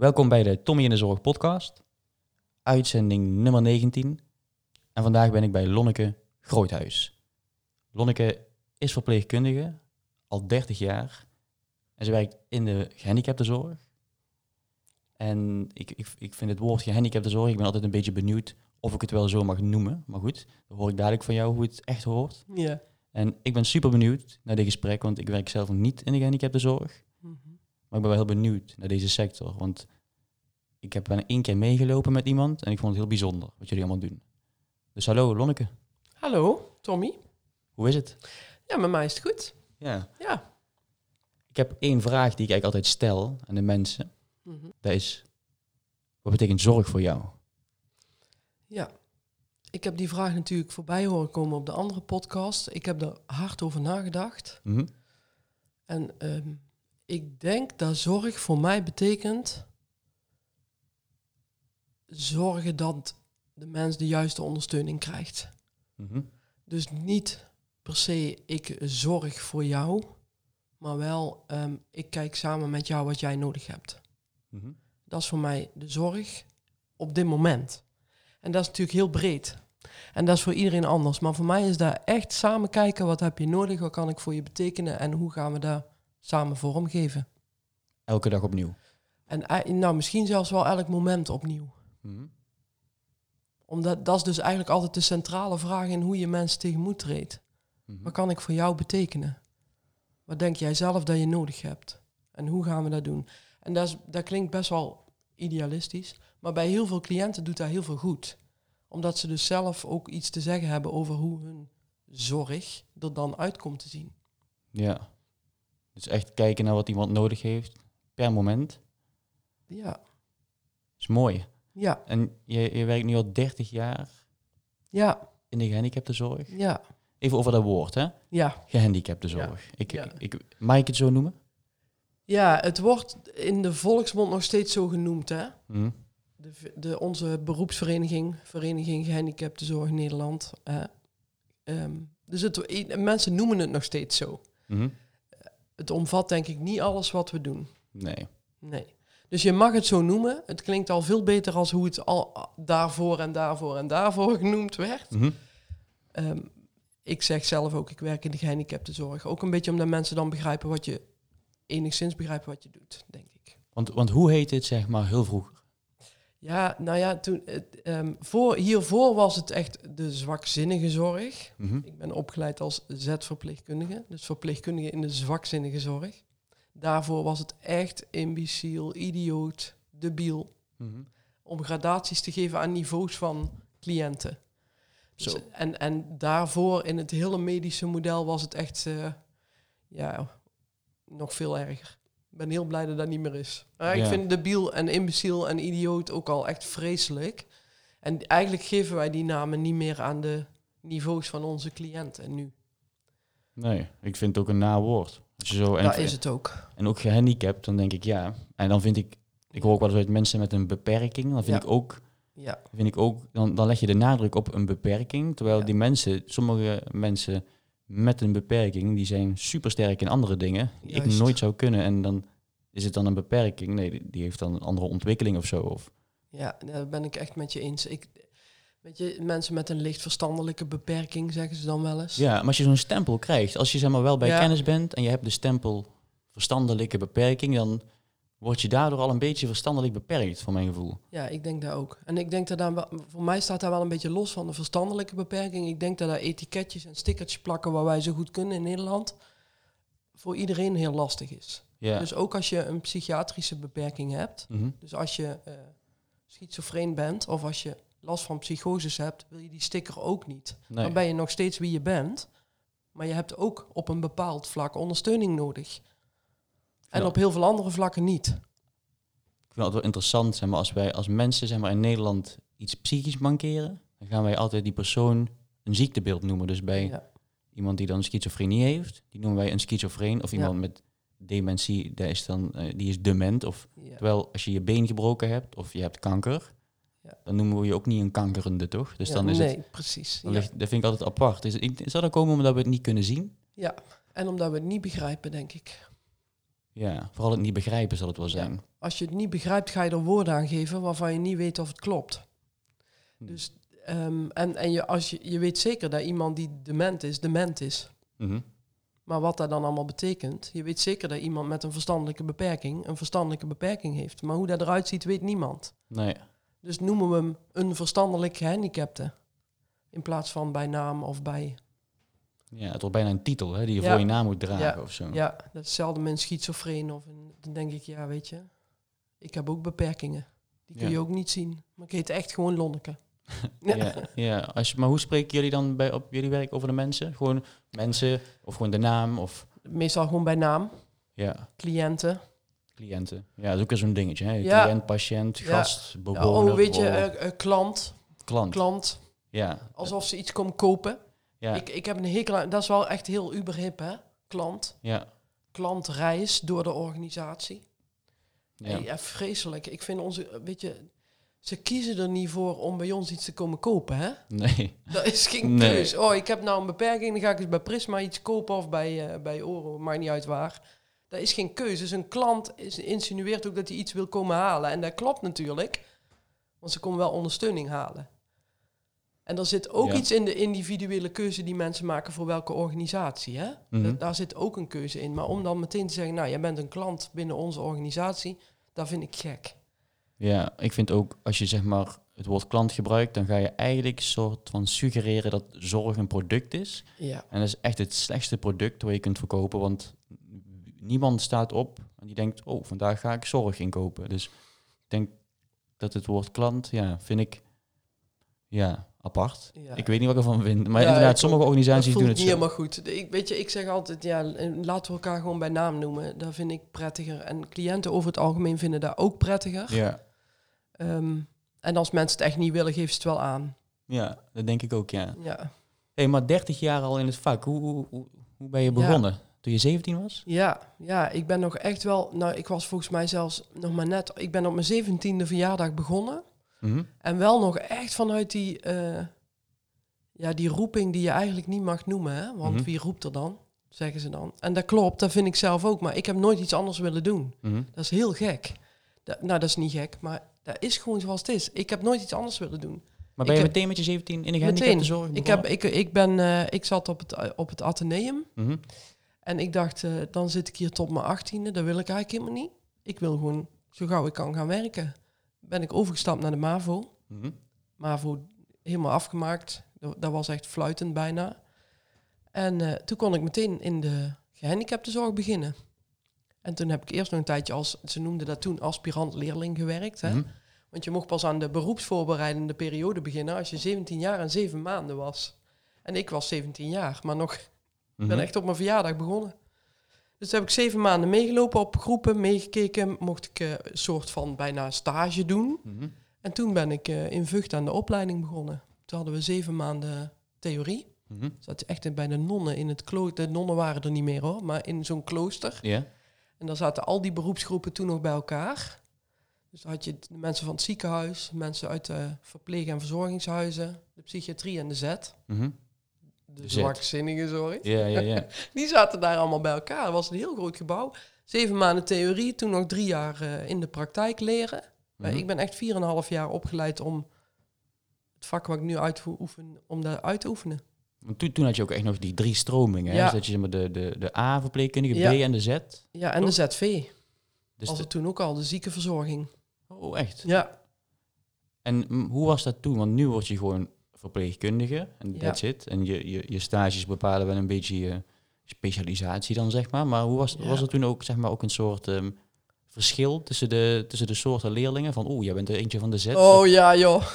Welkom bij de Tommy in de Zorg podcast, uitzending nummer 19. En vandaag ben ik bij Lonneke Groothuis. Lonneke is verpleegkundige, al 30 jaar. En ze werkt in de gehandicaptenzorg. En ik, ik, ik vind het woord gehandicaptenzorg, ik ben altijd een beetje benieuwd of ik het wel zo mag noemen. Maar goed, dan hoor ik dadelijk van jou hoe het echt hoort. Ja. En ik ben super benieuwd naar dit gesprek, want ik werk zelf niet in de gehandicaptenzorg. Maar ik ben wel heel benieuwd naar deze sector. Want ik heb bijna één keer meegelopen met iemand en ik vond het heel bijzonder wat jullie allemaal doen. Dus hallo Lonneke, Hallo, Tommy. hoe is het? Ja, met mij is het goed. Ja. Ja. Ik heb één vraag die ik eigenlijk altijd stel aan de mensen. Mhm. Dat is, wat betekent zorg voor jou? Ja. Ik heb die vraag natuurlijk voorbij horen komen op de andere podcast. Ik heb er hard over nagedacht. Mhm. En ehm, ik denk dat zorg voor mij betekent zorgen dat de mens de juiste ondersteuning krijgt. Mhm. Dus niet per se ik zorg voor jou, maar wel ehm, ik kijk samen met jou wat jij nodig hebt. Mhm. Dat is voor mij de zorg op dit moment. En dat is natuurlijk heel breed. En dat is voor iedereen anders. Maar voor mij is daar echt samen kijken, wat heb je nodig, wat kan ik voor je betekenen en hoe gaan we dat samen vormgeven. Elke dag opnieuw. En ei- nou, misschien zelfs wel elk moment opnieuw. Mhm. Omdat dat is dus eigenlijk altijd de centrale vraag in hoe je mensen tegemoet treedt. Mhm. Wat kan ik voor jou betekenen? Wat denk jij zelf dat je nodig hebt? En hoe gaan we dat doen? En dat, is, dat klinkt best wel idealistisch, maar bij heel veel cliënten doet dat heel veel goed. Omdat ze dus zelf ook iets te zeggen hebben over hoe hun zorg er dan uitkomt te zien. Ja. Dus echt kijken naar wat iemand nodig heeft per moment. Ja, is mooi. ja, En je, je werkt nu al 30 jaar ja, in de gehandicaptenzorg. ja, Even over dat woord, hè? ja. Gehandicaptenzorg. Ik, Ja. ik, ik, mag ik het zo noemen? Ja, het wordt in de volksmond nog steeds zo genoemd, hè? Mhm. De, de, onze beroepsvereniging, Vereniging Gehandicaptenzorg Nederland. hè. Ehm, dus het, mensen noemen het nog steeds zo. Mhm. Het omvat denk ik niet alles wat we doen. Nee. Nee. Dus je mag het zo noemen. Het klinkt al veel beter als hoe het al daarvoor en daarvoor en daarvoor genoemd werd. Mhm. Ehm, ik zeg zelf ook, ik werk in de gehandicaptenzorg. Ook een beetje omdat mensen dan begrijpen wat je, enigszins begrijpen wat je doet, denk ik. Want, want hoe heet dit, zeg maar, heel vroeger? Ja, nou ja, toen, ehm, voor, hiervoor was het echt de zwakzinnige zorg. Mhm. Ik ben opgeleid als Z-verpleegkundige, dus verpleegkundige in de zwakzinnige zorg. Daarvoor was het echt imbeciel, idioot, debiel, Mhm. om gradaties te geven aan niveaus van cliënten. Dus- Zo. en, en daarvoor in het hele medische model was het echt eh, ja, nog veel erger. Ben heel blij dat dat niet meer is. Maar Ik vind debiel en imbeciel en idioot ook al echt vreselijk. En eigenlijk geven wij die namen niet meer aan de niveaus van onze cliënten nu. Nee, ik vind het ook een na woord. Als je zo, en, Dat is het ook. en ook gehandicapt, dan denk ik ja. En dan vind ik, ik hoor ook wel eens uit mensen met een beperking, dan vind Ja. ik ook, Ja, vind ik ook dan, dan leg je de nadruk op een beperking. Terwijl Ja. die mensen, sommige mensen met een beperking, die zijn supersterk in andere dingen, die ik nooit zou kunnen. En dan is het dan een beperking. Nee, die, die heeft dan een andere ontwikkeling of zo. Of, ja, daar ben ik echt met je eens. Ik, weet je, mensen met een licht verstandelijke beperking, zeggen ze dan wel eens. Ja, maar als je zo'n stempel krijgt, als je zeg maar wel bij Ja. kennis bent en je hebt de stempel verstandelijke beperking, dan word je daardoor al een beetje verstandelijk beperkt, voor mijn gevoel. Ja, ik denk dat ook. En ik denk dat daar, voor mij staat daar wel een beetje los van de verstandelijke beperking. Ik denk dat daar etiketjes en stickertjes plakken waar wij zo goed kunnen in Nederland, voor iedereen heel lastig is. Ja. Dus ook als je een psychiatrische beperking hebt, Mhm. dus als je eh schizofreen bent of als je last van psychoses hebt, wil je die sticker ook niet. Nee. Dan ben je nog steeds wie je bent, maar je hebt ook op een bepaald vlak ondersteuning nodig. En op heel veel andere vlakken niet. Ik vind het wel interessant, zeg maar, als wij als mensen zeg maar, in Nederland iets psychisch mankeren, dan gaan wij altijd die persoon een ziektebeeld noemen. Dus bij Ja. iemand die dan schizofrenie heeft, die noemen wij een schizofreen. Of Ja. iemand met dementie, dat is dan, eh, die is dement. Of, Ja. Terwijl als je je been gebroken hebt of je hebt kanker, dan noemen we je ook niet een kankerende, toch? Dus dan is nee, het, precies. dan ligt, dat vind ik altijd apart. Is, het- zou dat komen omdat we het niet kunnen zien? Ja, en omdat we het niet begrijpen, denk ik. Ja, vooral het niet begrijpen zal het wel zijn. als je het niet begrijpt, ga je er woorden aan geven waarvan je niet weet of het klopt. Hm. Dus, ehm, en en je, als je, je weet zeker dat iemand die dement is, dement is. Mhm. Maar wat dat dan allemaal betekent, je weet zeker dat iemand met een verstandelijke beperking een verstandelijke beperking heeft. Maar hoe dat eruit ziet, weet niemand. Nee. Dus noemen we hem een verstandelijk gehandicapte. In plaats van bij naam of bij... Ja, het wordt bijna een titel hè, die je Ja. voor je naam moet dragen Ja. of zo. Ja, dat is met een schizofreen. Of een, dan denk ik, ja, weet je, ik heb ook beperkingen. Die kun je ook niet zien. Maar ik heet echt gewoon Lonneke. Ja, ja. Als maar hoe spreken jullie dan bij, op jullie werk over de mensen? Gewoon mensen of gewoon de naam of Meestal gewoon bij naam. ja, Cliënten. cliënten? Ja, dat is ook weer zo'n dingetje. Hè? Ja. Cliënt, patiënt, gast, Ja, bewoner, oh, weet je, eh, eh, klant. klant. Klant. Ja. Alsof ze iets komen kopen. Ja. Ik, ik heb een hekel aan... Dat is wel echt heel uberhip, hè? Klant. ja. Klantreis door de organisatie. Ja. Ja. vreselijk. Ik vind onze... Weet je... Ze kiezen er niet voor om bij ons iets te komen kopen, hè? Nee. Dat is geen Nee. keus. Oh, ik heb nou een beperking, dan ga ik eens bij Prisma iets kopen of bij, eh bij Oro, maakt niet uit waar. Dat is geen keuze. Dus een klant is, insinueert ook dat hij iets wil komen halen. En dat klopt natuurlijk, want ze komen wel ondersteuning halen. En er zit ook Ja. iets in de individuele keuze die mensen maken voor welke organisatie. Hè? Mhm. Da- daar zit ook een keuze in. Maar om dan meteen te zeggen, nou, jij bent een klant binnen onze organisatie, dat vind ik gek. Ja, ik vind ook als je zeg maar het woord klant gebruikt, dan ga je eigenlijk soort van suggereren dat zorg een product is. Ja. En dat is echt het slechtste product wat je kunt verkopen, want niemand staat op en die denkt, oh, vandaag ga ik zorg inkopen. Dus ik denk dat het woord klant, ja, vind ik, ja, apart. ja. Ik weet niet wat ik ervan vind, maar Ja, inderdaad, sommige organisaties doen het niet zo. helemaal goed. Ik, weet je, ik zeg altijd, ja, laten we elkaar gewoon bij naam noemen. Dat vind ik prettiger. En cliënten over het algemeen vinden dat ook prettiger. Ja, Ehm, en als mensen het echt niet willen, geven ze het wel aan. ja, dat denk ik ook, ja. Ja, hey, maar 30 jaar al in het vak, hoe, hoe, hoe, hoe ben je begonnen? Toen je 17 was? ja, ja, ik ben nog echt wel... Nou, ik was volgens mij zelfs nog maar net... Ik ben op mijn zeventiende verjaardag begonnen. Mhm. En wel nog echt vanuit die... eh, ja, die roeping die je eigenlijk niet mag noemen. Hè? Want Mhm. wie roept er dan? Zeggen ze dan. En dat klopt, dat vind ik zelf ook. Maar ik heb nooit iets anders willen doen. Mhm. Dat is heel gek. Dat, nou, dat is niet gek, maar dat is gewoon zoals het is. Ik heb nooit iets anders willen doen. Maar ben je meteen met je 17 in de gehandicaptenzorg Ik, heb, ik, ik, ben, eh, ik zat op het, op het Atheneum en ik dacht, eh, dan zit ik hier tot mijn achttiende. Dat wil ik eigenlijk helemaal niet. Ik wil gewoon zo gauw ik kan gaan werken. Ben ik overgestapt naar de MAVO. Mhm. MAVO helemaal afgemaakt. Dat, was echt fluitend bijna. En eh, toen kon ik meteen in de gehandicaptenzorg beginnen. En toen heb ik eerst nog een tijdje als, ze noemden dat toen aspirant-leerling gewerkt. Hè? Mhm. Want je mocht pas aan de beroepsvoorbereidende periode beginnen als je 17 jaar en 7 maanden was. En ik was 17 jaar, maar nog, ben Mhm. echt op mijn verjaardag begonnen. Dus heb ik zeven maanden meegelopen op groepen, meegekeken. Mocht ik eh, een soort van bijna stage doen. Mhm. En toen ben ik eh, in Vught aan de opleiding begonnen. Toen hadden we zeven maanden theorie. Mhm. Zat je echt bij de nonnen in het klooster. De nonnen waren er niet meer hoor, maar in zo'n klooster. Ja. En daar zaten al die beroepsgroepen toen nog bij elkaar. Dus dan had je de mensen van het ziekenhuis, mensen uit de verpleeg- en verzorgingshuizen, de psychiatrie en de Z. Mhm. De Z. zwakzinnigen, sorry. Ja, ja, ja. Die zaten daar allemaal bij elkaar. Het was een heel groot gebouw. Zeven maanden theorie, toen nog drie jaar eh, in de praktijk leren. Maar Mhm. Ik ben echt 4,5 jaar opgeleid om het vak wat ik nu uitoefen, om dat uit te oefenen. Want toen, toen had je ook echt nog die drie stromingen. Hè? Dus dat je zeg maar, de, de, de A-verpleegkundige, Ja. B en de Z. Ja, en de ZV Dus was de- het toen ook al, de ziekenverzorging. oh, echt? Ja, En mm, hoe was dat toen? Want nu word je gewoon verpleegkundige en Ja. that's it. En je, je, je stages bepalen wel een beetje je specialisatie dan, zeg maar. Maar hoe was, Ja. was er toen ook, zeg maar, ook een soort ehm, verschil tussen de, tussen de soorten leerlingen? Van, oeh, jij bent er eentje van de Z. oh ja joh.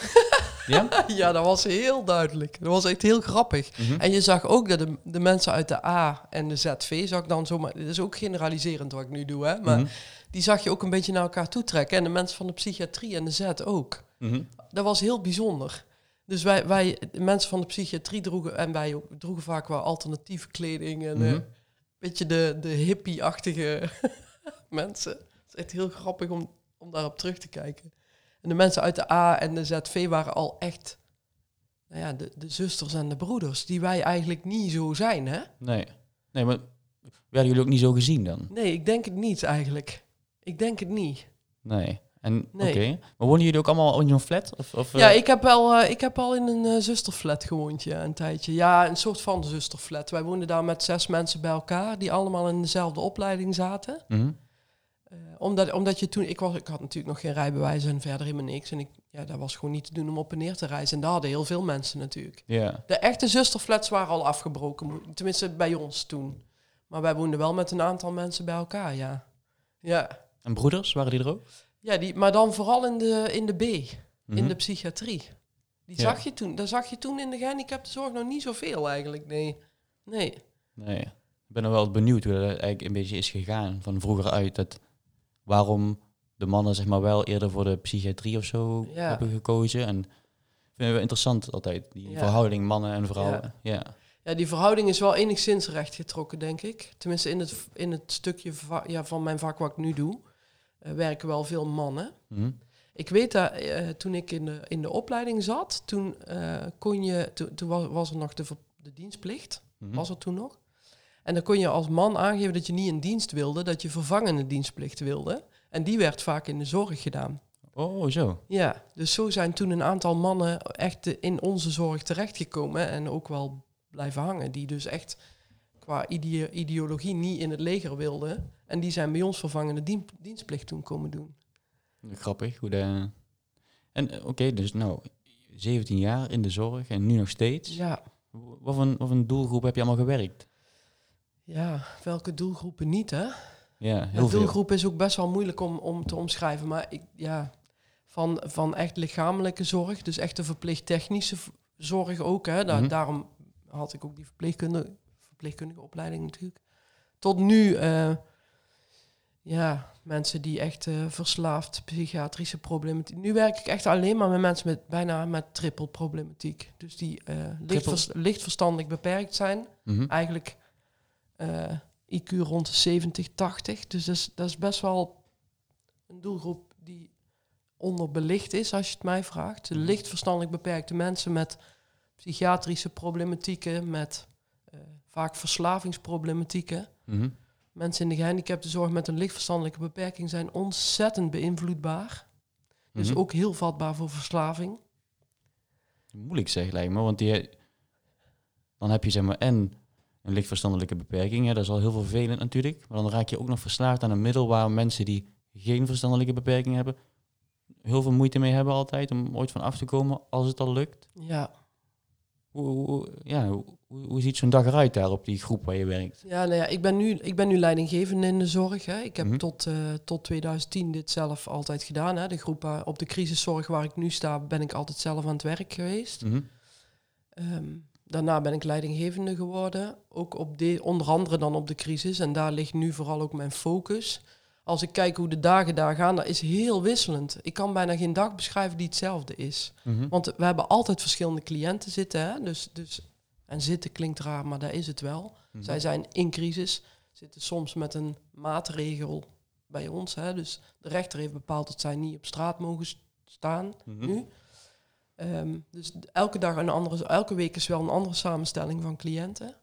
Ja? Ja, dat was heel duidelijk. Dat was echt heel grappig. Mhm. En je zag ook dat de, de mensen uit de A en de ZV, zag ik dan zomaar, dit is ook generaliserend wat ik nu doe, hè, maar Mhm. die zag je ook een beetje naar elkaar toe trekken. En de mensen van de psychiatrie en de Z ook. Mhm. Dat was heel bijzonder. Dus wij, wij de mensen van de psychiatrie droegen, en wij ook, droegen vaak wel alternatieve kleding en Mhm. een beetje de, de hippie-achtige mensen. Het is echt heel grappig om, om daarop terug te kijken. En de mensen uit de A en de ZV waren al echt nou ja, de, de zusters en de broeders, die wij eigenlijk niet zo zijn, hè? Nee. Nee, maar werden jullie ook niet zo gezien dan? Nee, ik denk het niet eigenlijk. Ik denk het niet. Nee. En Nee. oké. Maar wonen jullie ook allemaal in zo'n flat? Of, of, Ja, eh, ik heb, wel, eh, ik heb al in een eh, zusterflat gewoond, ja, een tijdje. Ja, een soort van zusterflat. Wij woonden daar met zes mensen bij elkaar, die allemaal in dezelfde opleiding zaten. mhm. Omdat, omdat je toen, ik, was, ik had natuurlijk nog geen rijbewijs en verder helemaal niks. En ik, ja, dat was gewoon niet te doen om op en neer te reizen. En daar hadden heel veel mensen natuurlijk. Ja. De echte zusterflats waren al afgebroken, tenminste bij ons toen. Maar wij woonden wel met een aantal mensen bij elkaar, ja. Ja, En broeders, waren die er ook? Ja die, maar dan vooral in de, in de B, in Mhm. de psychiatrie. Die Ja. zag je toen, daar zag je toen in de gehandicaptenzorg nog niet zoveel eigenlijk, nee. Nee. Nee. Ik ben nog wel benieuwd hoe dat eigenlijk een beetje is gegaan van vroeger uit. Dat waarom de mannen zeg maar wel eerder voor de psychiatrie of zo Ja. hebben gekozen. En ik vind het wel interessant altijd, die Ja. verhouding mannen en vrouwen. Ja. Ja, die verhouding is wel enigszins rechtgetrokken, denk ik. Tenminste, in het, in het stukje ja, van mijn vak wat ik nu doe, werken wel veel mannen. Mhm. Ik weet dat eh, toen ik in de, in de opleiding zat, toen eh, kon je, toen, toen was, was er nog de, dienstplicht, Mhm. was er toen nog. En dan kon je als man aangeven dat je niet in dienst wilde, dat je vervangende dienstplicht wilde. En die werd vaak in de zorg gedaan. Oh, zo. Ja, dus zo zijn toen een aantal mannen echt eh, in onze zorg terechtgekomen en ook wel blijven hangen. Die dus echt qua ide- ideologie niet in het leger wilden. En die zijn bij ons vervangende dien- dienstplicht toen komen doen. Grappig. Hoe de... En eh, oké, dus nou, 17 jaar in de zorg en nu nog steeds. Ja, Wat, voor een, wat een doelgroep heb je allemaal gewerkt? ja welke doelgroepen niet, hè? Ja, heel veel. doelgroep is ook best wel moeilijk om, om te omschrijven. Maar ik, ja, van, van echt lichamelijke zorg, dus echt de verpleegtechnische zorg ook. Hè, daar, Mhm. Daarom had ik ook die verpleegkundige, verpleegkundige opleiding natuurlijk. Tot nu, eh, ja, mensen die echt eh, verslaafd, psychiatrische problematiek. Nu werk ik echt alleen maar met mensen met bijna met triple problematiek. Dus die eh, licht, vers- licht verstandelijk beperkt zijn Mhm. eigenlijk IQ rond de 70, 80. Dus dat is, dat is best wel een doelgroep die onderbelicht is, als je het mij vraagt. Mhm. licht verstandelijk beperkte mensen met psychiatrische problematieken, met vaak verslavingsproblematieken. Mhm. Mensen in de gehandicaptenzorg met een licht verstandelijke beperking zijn ontzettend beïnvloedbaar. Dus Mhm. ook heel vatbaar voor verslaving. Moeilijk zeg, lijkt me. Want die, dan heb je zeg maar en een licht verstandelijke beperking. Hè, dat is al heel vervelend natuurlijk. Maar dan raak je ook nog verslaafd aan een middel waar mensen die geen verstandelijke beperking hebben, heel veel moeite mee hebben altijd om ooit van af te komen als het al lukt. Ja, Hoe, hoe- ja, hoe, hoe hoe ziet zo'n dag eruit daar op die groep waar je werkt? Ja, nou ja, ik ben nu, ik ben nu leidinggevende in de zorg. Hè. Ik heb Mhm. tot, eh, tot 2010 dit zelf altijd gedaan. Hè. De groep waar- op de crisiszorg waar ik nu sta, ben ik altijd zelf aan het werk geweest. Mhm. Ehm, daarna ben ik leidinggevende geworden. Ook op de, onder andere dan op de crisis. En daar ligt nu vooral ook mijn focus. Als ik kijk hoe de dagen daar gaan, dat is heel wisselend. Ik kan bijna geen dag beschrijven die hetzelfde is. Mhm. Want we hebben altijd verschillende cliënten zitten. Hè? Dus, dus, en zitten klinkt raar, maar dat is het wel. Mhm. Zij zijn in crisis, zitten soms met een maatregel bij ons. Hè? Dus de rechter heeft bepaald dat zij niet op straat mogen staan Mhm. nu. Ehm, dus elke dag een andere, elke week is wel een andere samenstelling van cliënten.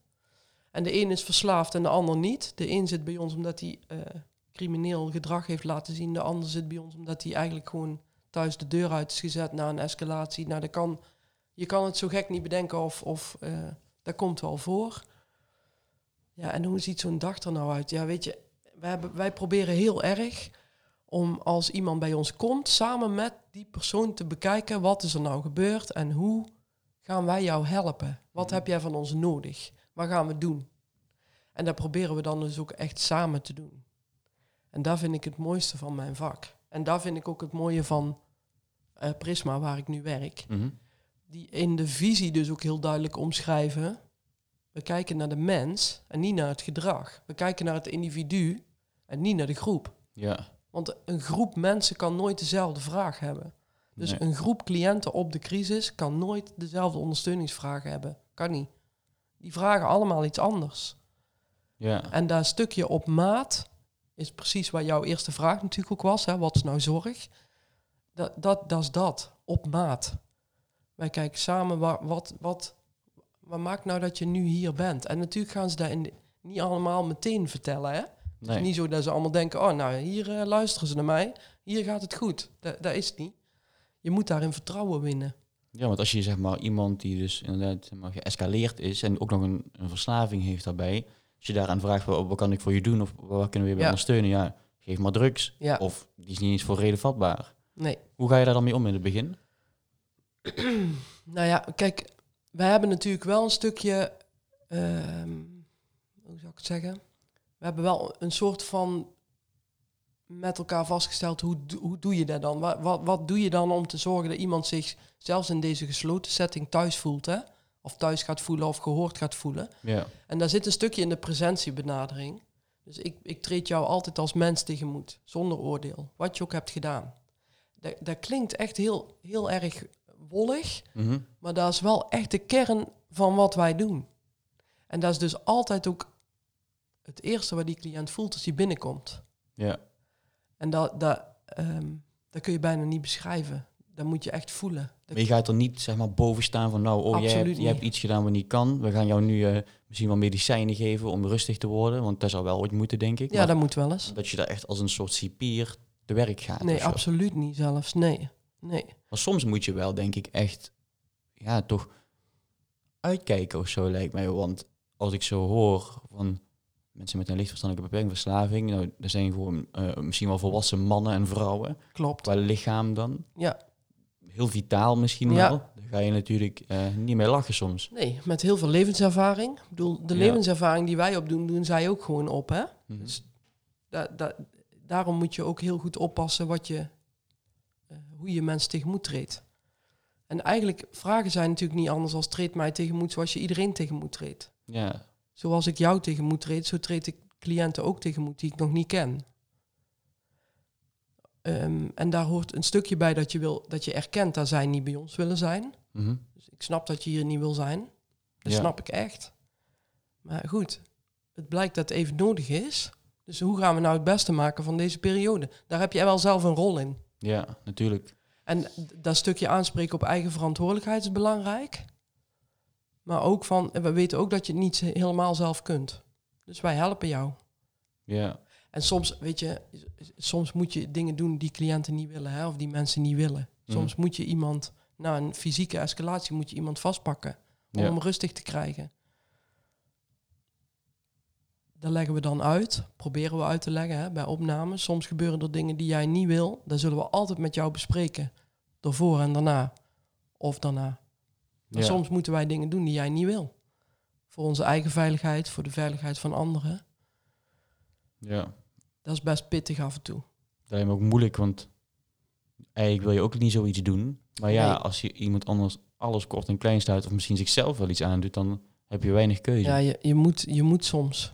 En de een is verslaafd en de ander niet. De een zit bij ons omdat hij eh, crimineel gedrag heeft laten zien. De ander zit bij ons omdat hij eigenlijk gewoon thuis de deur uit is gezet na een escalatie. Nou, dat kan, je kan het zo gek niet bedenken of, of eh, dat komt wel voor. Ja, en hoe ziet zo'n dag er nou uit? Ja, weet je, wij, hebben, wij proberen heel erg om als iemand bij ons komt, samen met die persoon te bekijken wat is er nou gebeurd en hoe gaan wij jou helpen? Wat Mhm. heb jij van ons nodig? Wat gaan we doen? En dat proberen we dan dus ook echt samen te doen. En daar vind ik het mooiste van mijn vak. En daar vind ik ook het mooie van eh, Prisma, waar ik nu werk. Mhm. Die in de visie dus ook heel duidelijk omschrijven. We kijken naar de mens en niet naar het gedrag. We kijken naar het individu en niet naar de groep. Ja. Want een groep mensen kan nooit dezelfde vraag hebben. Dus Nee. een groep cliënten op de crisis kan nooit dezelfde ondersteuningsvragen hebben. Kan niet. Die vragen allemaal iets anders. Ja. En dat stukje op maat is precies waar jouw eerste vraag natuurlijk ook was. Hè? Wat is nou zorg? Dat, dat, dat is dat. Op maat. Wij kijken samen wa- wat, wat, wat maakt nou dat je nu hier bent. En natuurlijk gaan ze dat in niet allemaal meteen vertellen. Hè? Het Nee. is niet zo dat ze allemaal denken, oh nou hier eh, luisteren ze naar mij. hier gaat het goed. Dat, dat is het niet. Je moet daarin vertrouwen winnen. Ja, want als je zeg maar iemand die dus inderdaad zeg maar, geëscaleerd is en ook nog een, een verslaving heeft daarbij, als je daaraan vraagt wat, wat kan ik voor je doen of waar kunnen we je Ja. ondersteunen, ja, geef maar drugs Ja, of die is niet eens voor reden vatbaar. nee. Hoe ga je daar dan mee om in het begin? Nou ja, kijk, wij hebben natuurlijk wel een stukje, ehm, hoe zou ik het zeggen? We hebben wel een soort van met elkaar vastgesteld, hoe, hoe doe je dat dan? Wat, wat, wat doe je dan om te zorgen dat iemand zich zelfs in deze gesloten setting thuis voelt, hè? Of thuis gaat voelen of gehoord gaat voelen. Ja, En daar zit een stukje in de presentiebenadering. Dus ik, ik treed jou altijd als mens tegemoet, zonder oordeel, wat je ook hebt gedaan. Dat, dat klinkt echt heel, heel erg wollig, Mhm. maar dat is wel echt de kern van wat wij doen. En dat is dus altijd ook het eerste wat die cliënt voelt als hij binnenkomt. ja, En dat, dat, ehm, dat kun je bijna niet beschrijven. Dat moet je echt voelen. Dat- maar je gaat er niet zeg maar boven staan van nou, oh, jij, hebt, jij hebt iets gedaan wat niet kan. We gaan jou nu eh, misschien wel medicijnen geven om rustig te worden, want dat zou wel ooit moeten, denk ik. ja, Maar dat moet wel eens. dat je daar echt als een soort cipier te werk gaat. Nee, absoluut niet zelfs. Nee, nee. Maar soms moet je wel, denk ik, echt, ja, toch uitkijken of zo, lijkt mij. Want als ik zo hoor van mensen met een lichtverstandelijke beperking, verslaving, nou, dat zijn gewoon eh, misschien wel volwassen mannen en vrouwen, Klopt. qua lichaam dan. Ja. Heel vitaal misschien Ja. wel. Daar ga je natuurlijk eh, niet mee lachen soms. Nee, met heel veel levenservaring. Ik bedoel, de Ja. levenservaring die wij opdoen, doen zij ook gewoon op, hè? Mhm. Dus da, da- daarom moet je ook heel goed oppassen wat je, hoe je mensen tegemoet treedt. En eigenlijk vragen zijn natuurlijk niet anders als treed mij tegemoet zoals je iedereen tegemoet treedt. Ja, Zoals ik jou tegemoet treed, zo treed ik cliënten ook tegemoet die ik nog niet ken. Ehm, en daar hoort een stukje bij dat je, wil, dat je erkent dat zij niet bij ons willen zijn. Mhm. Dus ik snap dat je hier niet wil zijn. Dat Ja. snap ik echt. Maar goed, het blijkt dat het even nodig is. Dus hoe gaan we nou het beste maken van deze periode? Daar heb jij wel zelf een rol in. Ja, natuurlijk. En dat stukje aanspreken op eigen verantwoordelijkheid is belangrijk. Maar ook van, we weten ook dat je het niet helemaal zelf kunt. Dus wij helpen jou. Ja, En soms, weet je, soms moet je dingen doen die cliënten niet willen, hè, of die mensen niet willen. Soms moet je iemand, na een fysieke escalatie, moet je iemand vastpakken om Ja. hem rustig te krijgen. Dat leggen we dan uit, proberen we uit te leggen hè, bij opnames. Soms gebeuren er dingen die jij niet wil. Dat zullen we altijd met jou bespreken. Daarvoor en daarna. Of daarna. Ja. soms moeten wij dingen doen die jij niet wil. Voor onze eigen veiligheid, voor de veiligheid van anderen. ja. Dat is best pittig af en toe. Dat lijkt me ook moeilijk, want eigenlijk wil je ook niet zoiets doen. Maar ja, Nee. als je iemand anders alles kort en klein sluit, of misschien zichzelf wel iets aandoet, dan heb je weinig keuze. Ja, je, je, moet, je moet soms.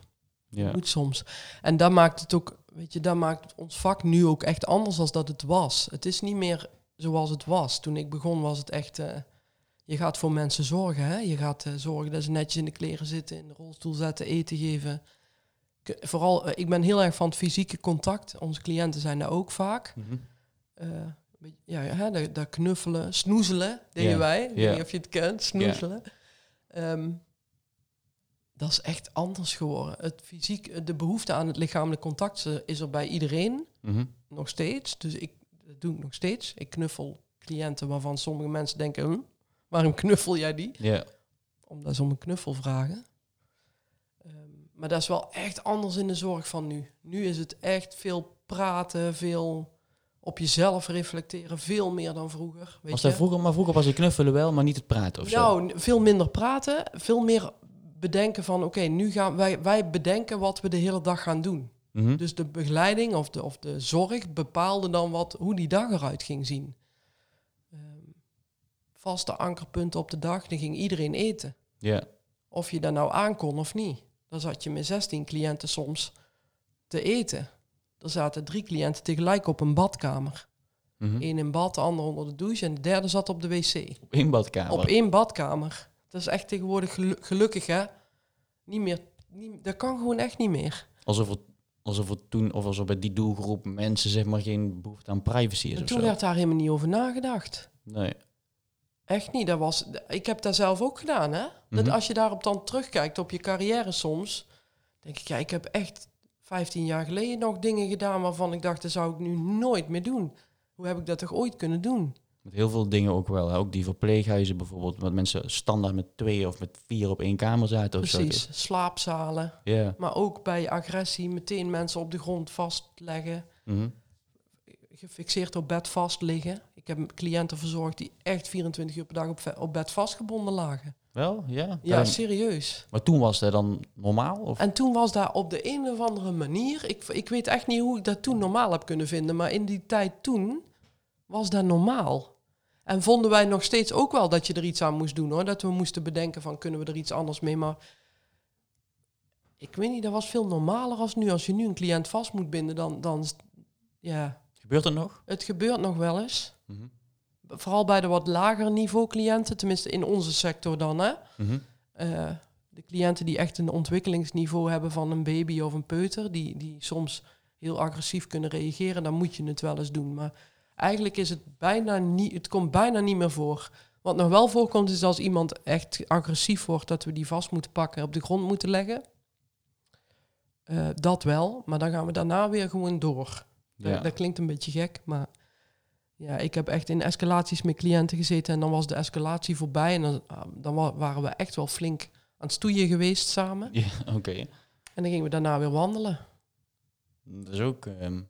Ja. moet soms. En dat maakt het ook, weet je, dat maakt ons vak nu ook echt anders dan dat het was. Het is niet meer zoals het was. Toen ik begon was het echt, eh, je gaat voor mensen zorgen. Hè? Je gaat eh, zorgen dat ze netjes in de kleren zitten, in de rolstoel zetten, eten geven. K- Vooral, eh, ik ben heel erg van het fysieke contact. Onze cliënten zijn daar ook vaak. Je, ja, hè, dat, dat knuffelen, snoezelen, deden wij. Ik weet ja. niet of je het kent, snoezelen. Ehm, dat is echt anders geworden. Het fysiek, de behoefte aan het lichamelijk contact is er bij iedereen Mhm. nog steeds. Dus ik dat doe ik nog steeds. Ik knuffel cliënten waarvan sommige mensen denken, hm, waarom knuffel jij die? Ja, Omdat ze om een knuffel vragen. Ehm, maar dat is wel echt anders in de zorg van nu. Nu is het echt veel praten, veel op jezelf reflecteren, veel meer dan vroeger. Weet was je? vroeger, maar vroeger was het knuffelen wel, maar niet het praten of zo. Nou, veel minder praten, veel meer bedenken van, oké, nu gaan wij, wij bedenken wat we de hele dag gaan doen. Mhm. Dus de begeleiding of de, of de zorg bepaalde dan wat, hoe die dag eruit ging zien. Ehm, vaste ankerpunten op de dag, dan ging iedereen eten. Ja, Of je daar nou aankon of niet. Dan zat je met 16 cliënten soms te eten. Er zaten drie cliënten tegelijk op een badkamer. Mhm. Eén in bad, de ander onder de douche en de derde zat op de wc. Op één badkamer. Op één badkamer. Dat is echt tegenwoordig gelu- gelukkig, hè? Niet meer. Niet, dat kan gewoon echt niet meer. Alsof er, alsof er toen, of alsof bij die doelgroep mensen zeg maar geen behoefte aan privacy is En toen werd daar helemaal niet over nagedacht. Nee. Echt niet. Dat was, ik heb dat zelf ook gedaan, hè? Dat Mhm. als je daarop dan terugkijkt op je carrière soms, denk ik, ja, ik heb echt 15 jaar geleden nog dingen gedaan waarvan ik dacht, dat zou ik nu nooit meer doen. Hoe heb ik dat toch ooit kunnen doen? Met heel veel dingen ook wel. Hè? Ook die verpleeghuizen bijvoorbeeld. Wat mensen standaard met twee of met vier op één kamer zaten. Of zo. Precies, slaapzalen. Ja. Maar ook bij agressie meteen mensen op de grond vastleggen. Mhm. Gefixeerd op bed vast liggen. Ik heb cliënten verzorgd die echt 24 uur per dag op, op bed vastgebonden lagen. Wel, ja. Ja, Ehm, serieus. maar toen was dat dan normaal? Of? En toen was daar op de een of andere manier... Ik, ik weet echt niet hoe ik dat toen normaal heb kunnen vinden... maar in die tijd toen was dat normaal. En vonden wij nog steeds ook wel dat je er iets aan moest doen, hoor. Dat we moesten bedenken van, kunnen we er iets anders mee? Maar ik weet niet, dat was veel normaler als nu. Als je nu een cliënt vast moet binden, dan... dan ja, Gebeurt dat nog? het gebeurt nog wel eens. Mhm. Vooral bij de wat lager niveau cliënten, tenminste in onze sector dan, hè. Mhm. Eh, de cliënten die echt een ontwikkelingsniveau hebben van een baby of een peuter, die, die soms heel agressief kunnen reageren, dan moet je het wel eens doen. Maar eigenlijk is het bijna niet, het komt bijna niet meer voor. Wat nog wel voorkomt is als iemand echt agressief wordt, dat we die vast moeten pakken en op de grond moeten leggen. Eh, dat wel, maar dan gaan we daarna weer gewoon door. Dat- Ja. Dat klinkt een beetje gek, maar ja, ik heb echt in escalaties met cliënten gezeten en dan was de escalatie voorbij en dan, ah, dan wa- waren we echt wel flink aan het stoeien geweest samen. ja, oké. En dan gingen we daarna weer wandelen. Dat is ook, ehm,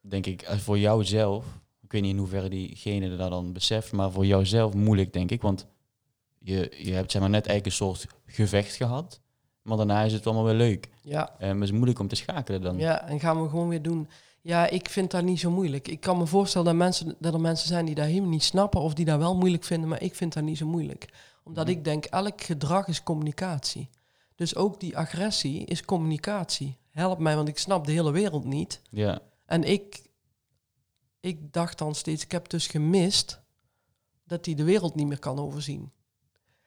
denk ik, eh, voor jou zelf. Ik weet niet in hoeverre diegene dat dan beseft, maar voor jou zelf moeilijk, denk ik. Want je, je hebt zeg maar net eigenlijk een soort gevecht gehad. Maar daarna is het allemaal weer leuk. Ja, En het is moeilijk om te schakelen dan. ja, en gaan we gewoon weer doen. Ja, ik vind dat niet zo moeilijk. Ik kan me voorstellen dat, mensen, dat er mensen zijn die dat helemaal niet snappen of die dat wel moeilijk vinden, maar ik vind dat niet zo moeilijk. Omdat Mhm. ik denk, elk gedrag is communicatie. Dus ook die agressie is communicatie. Help mij, want ik snap de hele wereld niet. Ja, En ik, ik dacht dan steeds, ik heb dus gemist dat hij de wereld niet meer kan overzien.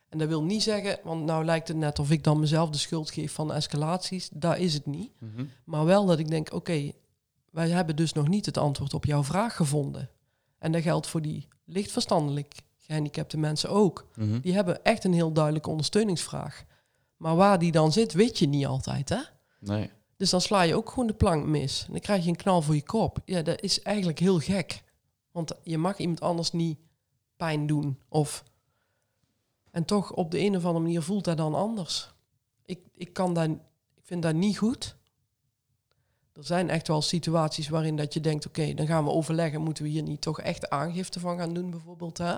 En dat wil niet zeggen, want nou lijkt het net of ik dan mezelf de schuld geef van escalaties. Daar is het niet. Mhm. Maar wel dat ik denk, oké, wij hebben dus nog niet het antwoord op jouw vraag gevonden. En dat geldt voor die lichtverstandelijk gehandicapte mensen ook. Mhm. Die hebben echt een heel duidelijke ondersteuningsvraag. Maar waar die dan zit, weet je niet altijd, hè? Nee. Dus dan sla je ook gewoon de plank mis. En dan krijg je een knal voor je kop. Ja, dat is eigenlijk heel gek. Want je mag iemand anders niet pijn doen. Of... En toch op de een of andere manier voelt dat dan anders. Ik, ik, kan dat, ik vind dat niet goed. Er zijn echt wel situaties waarin dat je denkt... oké, dan gaan we overleggen. Moeten we hier niet toch echt aangifte van gaan doen bijvoorbeeld? Hè?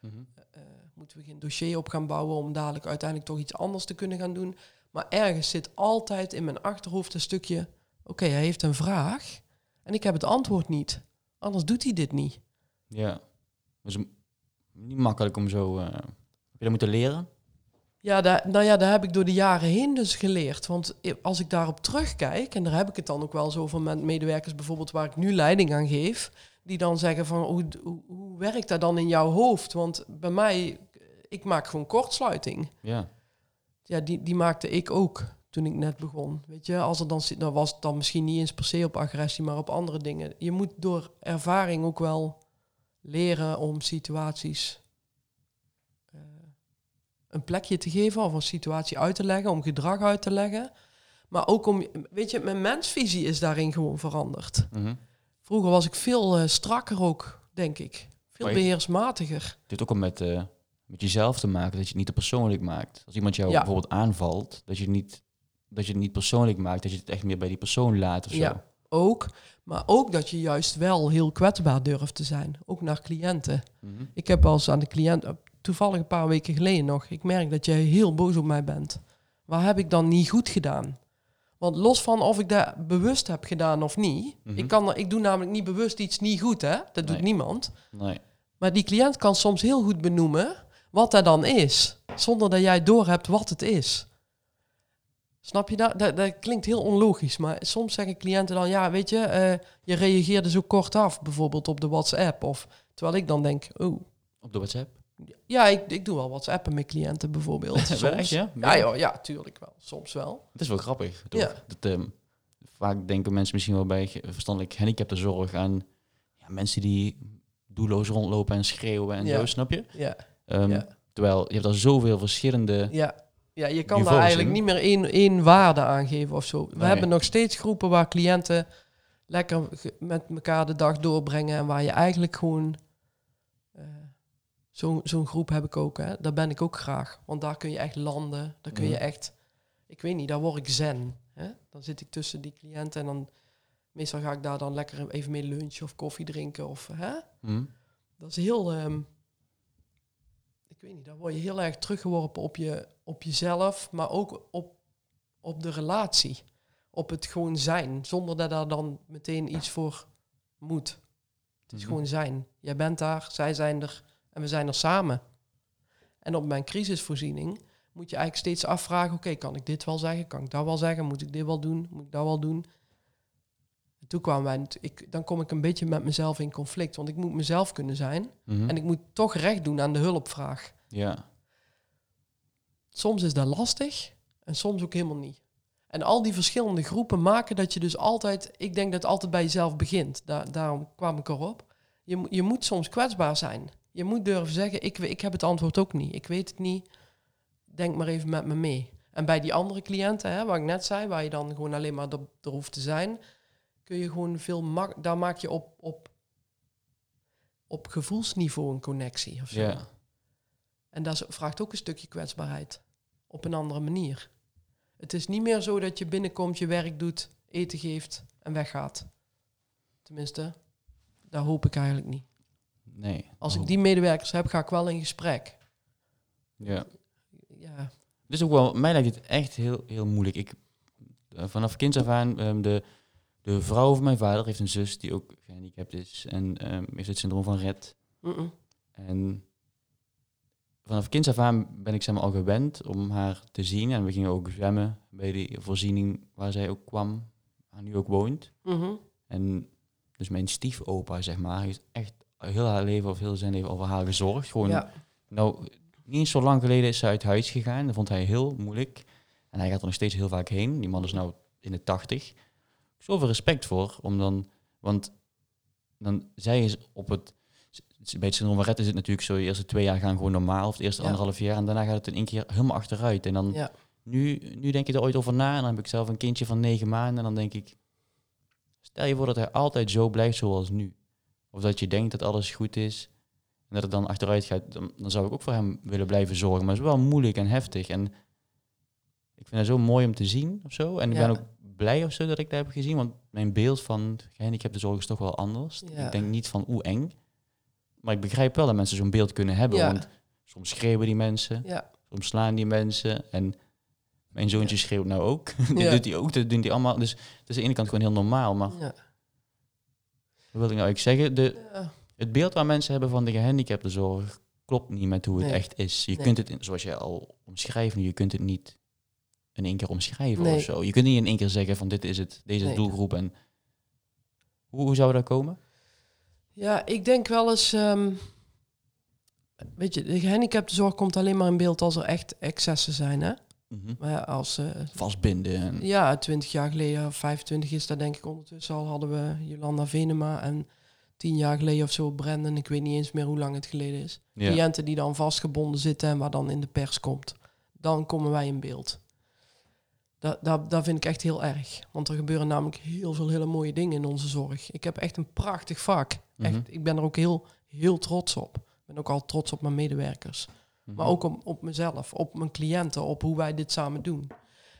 Mhm. Eh, moeten we geen dossier op gaan bouwen om dadelijk uiteindelijk toch iets anders te kunnen gaan doen. Maar ergens zit altijd in mijn achterhoofd een stukje, oké, hij heeft een vraag en ik heb het antwoord niet. Anders doet hij dit niet. Ja. Dus niet makkelijk om zo... eh, heb je dat moeten leren? Ja, daar, nou ja, daar heb ik door de jaren heen dus geleerd. Want als ik daarop terugkijk, en daar heb ik het dan ook wel zo van met medewerkers bijvoorbeeld waar ik nu leiding aan geef, die dan zeggen van hoe, hoe, hoe werkt dat dan in jouw hoofd? Want bij mij, ik maak gewoon kortsluiting. Ja. Ja, die, die maakte ik ook toen ik net begon. Weet je, als er dan zit, dan was het dan misschien niet eens per se op agressie, maar op andere dingen. Je moet door ervaring ook wel leren om situaties eh, een plekje te geven of een situatie uit te leggen, om gedrag uit te leggen. Maar ook om, weet je, mijn mensvisie is daarin gewoon veranderd. Mhm. Vroeger was ik veel eh, strakker ook, denk ik. Veel beheersmatiger. Heeft ook al met, eh, met jezelf te maken, dat je het niet te persoonlijk maakt. Als iemand jou Ja. bijvoorbeeld aanvalt, dat je, het niet, dat je het niet persoonlijk maakt, dat je het echt meer bij die persoon laat of zo. Ja, ook. Maar ook dat je juist wel heel kwetsbaar durft te zijn. Ook naar cliënten. Mhm. Ik heb eens aan de cliënt, toevallig een paar weken geleden nog, ik merk dat jij heel boos op mij bent. Waar heb ik dan niet goed gedaan? Want los van of ik dat bewust heb gedaan of niet, Mhm. ik, kan, ik doe namelijk niet bewust iets niet goed, hè? Dat doet niemand. Nee. Maar die cliënt kan soms heel goed benoemen wat dat dan is, zonder dat jij doorhebt wat het is. Snap je dat? dat? Dat klinkt heel onlogisch, maar soms zeggen cliënten dan, ja, weet je, eh, je reageerde zo kort af, bijvoorbeeld op de WhatsApp. Of terwijl ik dan denk, oh, Op de WhatsApp? ja, ik, ik doe wel WhatsAppen met cliënten bijvoorbeeld. soms. Echt, ja? Ja, joh, ja, tuurlijk wel. Soms wel. Het is wel grappig, toch? Ja. Dat, ehm, vaak denken mensen misschien wel bij verstandelijk gehandicaptenzorg aan ja, mensen die doelloos rondlopen en schreeuwen en Ja. zo, snap je? Ja, Ehm, Ja. Terwijl je hebt al zoveel verschillende ja, Ja, je kan daar eigenlijk niet meer één, één waarde aan geven of zo. We Nee. hebben nog steeds groepen waar cliënten lekker met elkaar de dag doorbrengen en waar je eigenlijk gewoon eh, zo'n zo'n groep heb ik ook. Hè. Daar ben ik ook graag, want daar kun je echt landen. Daar kun je Mhm. echt, ik weet niet, daar word ik zen. Hè. Dan zit ik tussen die cliënten en dan meestal ga ik daar dan lekker even mee lunchen of koffie drinken of hè. Hm? Dat is heel. ehm, ik weet niet, dan word je heel erg teruggeworpen op, je, op jezelf, maar ook op, op de relatie. Op het gewoon zijn, zonder dat daar dan meteen iets voor moet. Het is Mhm. gewoon zijn. Jij bent daar, zij zijn er en we zijn er samen. En op mijn crisisvoorziening moet je eigenlijk steeds afvragen: oké, kan ik dit wel zeggen? Kan ik dat wel zeggen? Moet ik dit wel doen? Moet ik dat wel doen? En toen kwamen wij, ik, dan kom ik een beetje met mezelf in conflict, want ik moet mezelf kunnen zijn. Mhm. En ik moet toch recht doen aan de hulpvraag. Ja. Soms is dat lastig en soms ook helemaal niet. En al die verschillende groepen maken dat je dus altijd... Ik denk dat het altijd bij jezelf begint. Da- daarom kwam ik erop. Je, je moet soms kwetsbaar zijn. Je moet durven zeggen, ik, ik heb het antwoord ook niet. Ik weet het niet. Denk maar even met me mee. En bij die andere cliënten, hè, waar ik net zei... waar je dan gewoon alleen maar er, er hoeft te zijn... kun je gewoon veel... mak- daar maak je op, op, op gevoelsniveau een connectie of zo. Ja. En dat vraagt ook een stukje kwetsbaarheid. Op een andere manier. Het is niet meer zo dat je binnenkomt, je werk doet, eten geeft en weggaat. Tenminste, dat hoop ik eigenlijk niet. Nee. Als Oh. ik die medewerkers heb, ga ik wel in gesprek. Ja. Ja, is ook wel, mij lijkt het echt heel, heel moeilijk. Ik, eh, vanaf kinds af aan, ehm, de, de vrouw van mijn vader heeft een zus die ook gehandicapt is en ehm, heeft het syndroom van. Mm-mm. En vanaf kinds af aan ben ik zeg maar, al gewend om haar te zien. En we gingen ook zwemmen bij die voorziening waar zij ook kwam, waar nu ook woont. Mhm. En dus mijn stiefopa, zeg maar, heeft echt heel haar leven of heel zijn leven over haar gezorgd. Gewoon, ja. nou, niet zo lang geleden is ze uit huis gegaan. Dat vond hij heel moeilijk. En hij gaat er nog steeds heel vaak heen. Die man is nou in de tachtig. Zoveel respect voor, om dan, want dan zij is op het, bij het syndroom is het natuurlijk zo, de eerste twee jaar gaan gewoon normaal, of het eerste Ja. anderhalf jaar, en daarna gaat het in één keer helemaal achteruit. En dan, ja. nu, nu denk je er ooit over na, en dan heb ik zelf een kindje van negen maanden, en dan denk ik, stel je voor dat hij altijd zo blijft zoals nu. Of dat je denkt dat alles goed is, en dat het dan achteruit gaat, dan, dan zou ik ook voor hem willen blijven zorgen. Maar het is wel moeilijk en heftig. En ik vind het zo mooi om te zien of zo. En ik ben ook blij of zo dat ik dat heb gezien. Want mijn beeld van gehandicapte zorg is toch wel anders. Ja. Ik denk niet van oeh eng. Maar ik begrijp wel dat mensen zo'n beeld kunnen hebben. Ja. Want soms schreeuwen die mensen, ja. soms slaan die mensen. En mijn zoontje schreeuwt nou ook. Dit Ja. doet hij ook, dat doen die allemaal. Dus het is aan de ene kant gewoon heel normaal. Maar ja. wat wil ik nou eigenlijk zeggen? De, het beeld waar mensen hebben van de gehandicapte zorg klopt niet met hoe het Nee. echt is. Je Nee. kunt het, in- zoals je al omschrijft, je kunt het niet in één keer omschrijven Nee. of zo. Je kunt niet in één keer zeggen van dit is het, deze Nee. doelgroep. En hoe, hoe zou dat komen? Ja, ik denk wel eens... ehm, weet je, de gehandicaptenzorg komt alleen maar in beeld als er echt excessen zijn, hè? Mhm. Maar als... eh, Vastbinden. En, Ja, 20 jaar geleden, of 25 is dat denk ik ondertussen al, hadden we Jolanda Venema en tien jaar geleden of zo Brendan, ik weet niet eens meer hoe lang het geleden is. ja. Cliënten die dan vastgebonden zitten en waar dan in de pers komt. Dan komen wij in beeld. Dat, dat, dat vind ik echt heel erg. Want er gebeuren namelijk heel veel hele mooie dingen in onze zorg. Ik heb echt een prachtig vak. Echt, Mhm. ik ben er ook heel, heel trots op. Ik ben ook al trots op mijn medewerkers. Mhm. Maar ook op, op mezelf, op mijn cliënten, op hoe wij dit samen doen.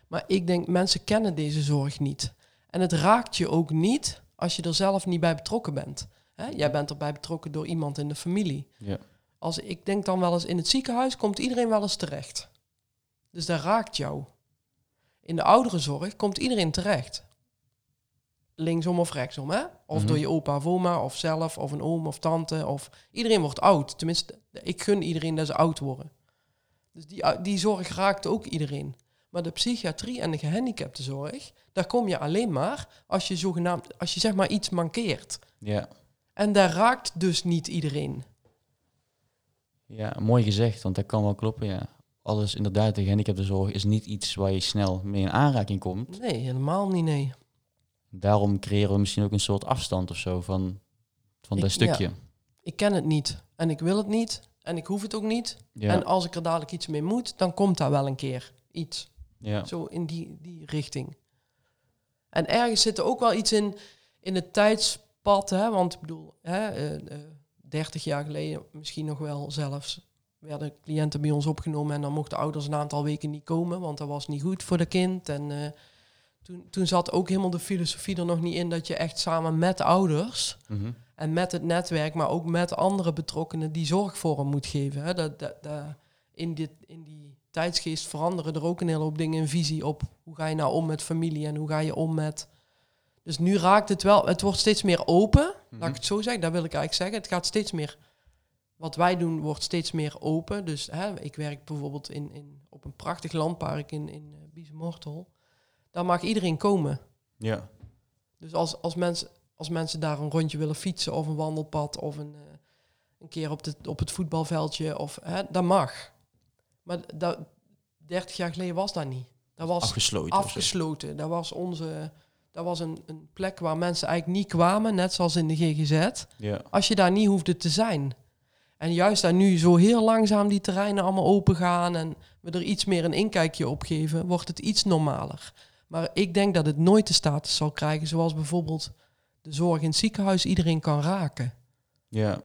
Maar ik denk, mensen kennen deze zorg niet. En het raakt je ook niet als je er zelf niet bij betrokken bent. Hè? Jij bent erbij betrokken door iemand in de familie. Ja. Als ik denk dan wel eens in het ziekenhuis komt iedereen wel eens terecht. Dus dat raakt jou. In de ouderenzorg komt iedereen terecht. Linksom of rechtsom, hè? Of Mhm. door je opa of oma, of zelf, of een oom of tante. Of... Iedereen wordt oud. Tenminste, ik gun iedereen dat ze oud worden. Dus die, die zorg raakt ook iedereen. Maar de psychiatrie en de gehandicaptenzorg, daar kom je alleen maar als je zogenaamd, als je zeg maar iets mankeert. ja. En daar raakt dus niet iedereen. ja, mooi gezegd, want dat kan wel kloppen, ja. Alles inderdaad, de gehandicapte zorg is niet iets waar je snel mee in aanraking komt. Nee, helemaal niet, nee. Daarom creëren we misschien ook een soort afstand of zo van, van Ik- dat stukje. Ik ken het niet. En ik wil het niet. En ik hoef het ook niet. Ja. En als ik er dadelijk iets mee moet, dan komt dat wel een keer. iets. Ja. Zo in die, die richting. En ergens zit er ook wel iets in, in het tijdspad, hè? want ik bedoel, hè, eh, eh, 30 jaar geleden, misschien nog wel zelfs, werden cliënten bij ons opgenomen en dan mochten ouders een aantal weken niet komen, want dat was niet goed voor de kind. En eh, toen, toen zat ook helemaal de filosofie er nog niet in dat je echt samen met ouders Mhm. en met het netwerk, maar ook met andere betrokkenen die zorg voor hem moet geven. Hè? Dat, dat, dat, in, dit, in die tijdsgeest veranderen er ook een hele hoop dingen in visie op. Hoe ga je nou om met familie en hoe ga je om met... Dus nu raakt het wel, het wordt steeds meer open, laat Mhm. ik het zo zeggen. Dat wil ik eigenlijk zeggen. Het gaat steeds meer, wat wij doen wordt steeds meer open. Dus hè, ik werk bijvoorbeeld in, in, op een prachtig landpark in, in uh, Biesemortel. Daar mag iedereen komen. Ja. Dus als, als, mensen, als mensen daar een rondje willen fietsen of een wandelpad of een, eh, een keer op, de, op het voetbalveldje, of, hè, dat mag. Maar dat, 30 jaar geleden was dat niet. Dat was Afgesloten. afgesloten. Dat was, onze, dat was een, een plek waar mensen eigenlijk niet kwamen, net zoals in de GGZ, Ja. als je daar niet hoefde te zijn. En juist daar nu zo heel langzaam die terreinen allemaal open gaan en we er iets meer een inkijkje op geven, wordt het iets normaler. Maar ik denk dat het nooit de status zal krijgen zoals bijvoorbeeld de zorg in het ziekenhuis iedereen kan raken. Ja.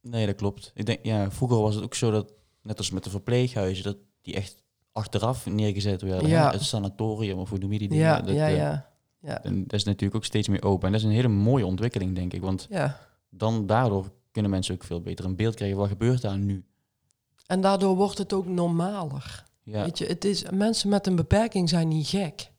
Nee, dat klopt. Ik denk, ja, vroeger was het ook zo dat, net als met de verpleeghuizen, dat die echt achteraf neergezet werden. Ja. hè? Het sanatorium, of hoe noem je die dingen? Ja, Dat, ja, eh, ja. Ja, En dat is natuurlijk ook steeds meer open. En dat is een hele mooie ontwikkeling, denk ik. Want ja. dan daardoor kunnen mensen ook veel beter een beeld krijgen. Wat gebeurt daar nu? En daardoor wordt het ook normaler. Ja, Weet je, het is, mensen met een beperking zijn niet gek.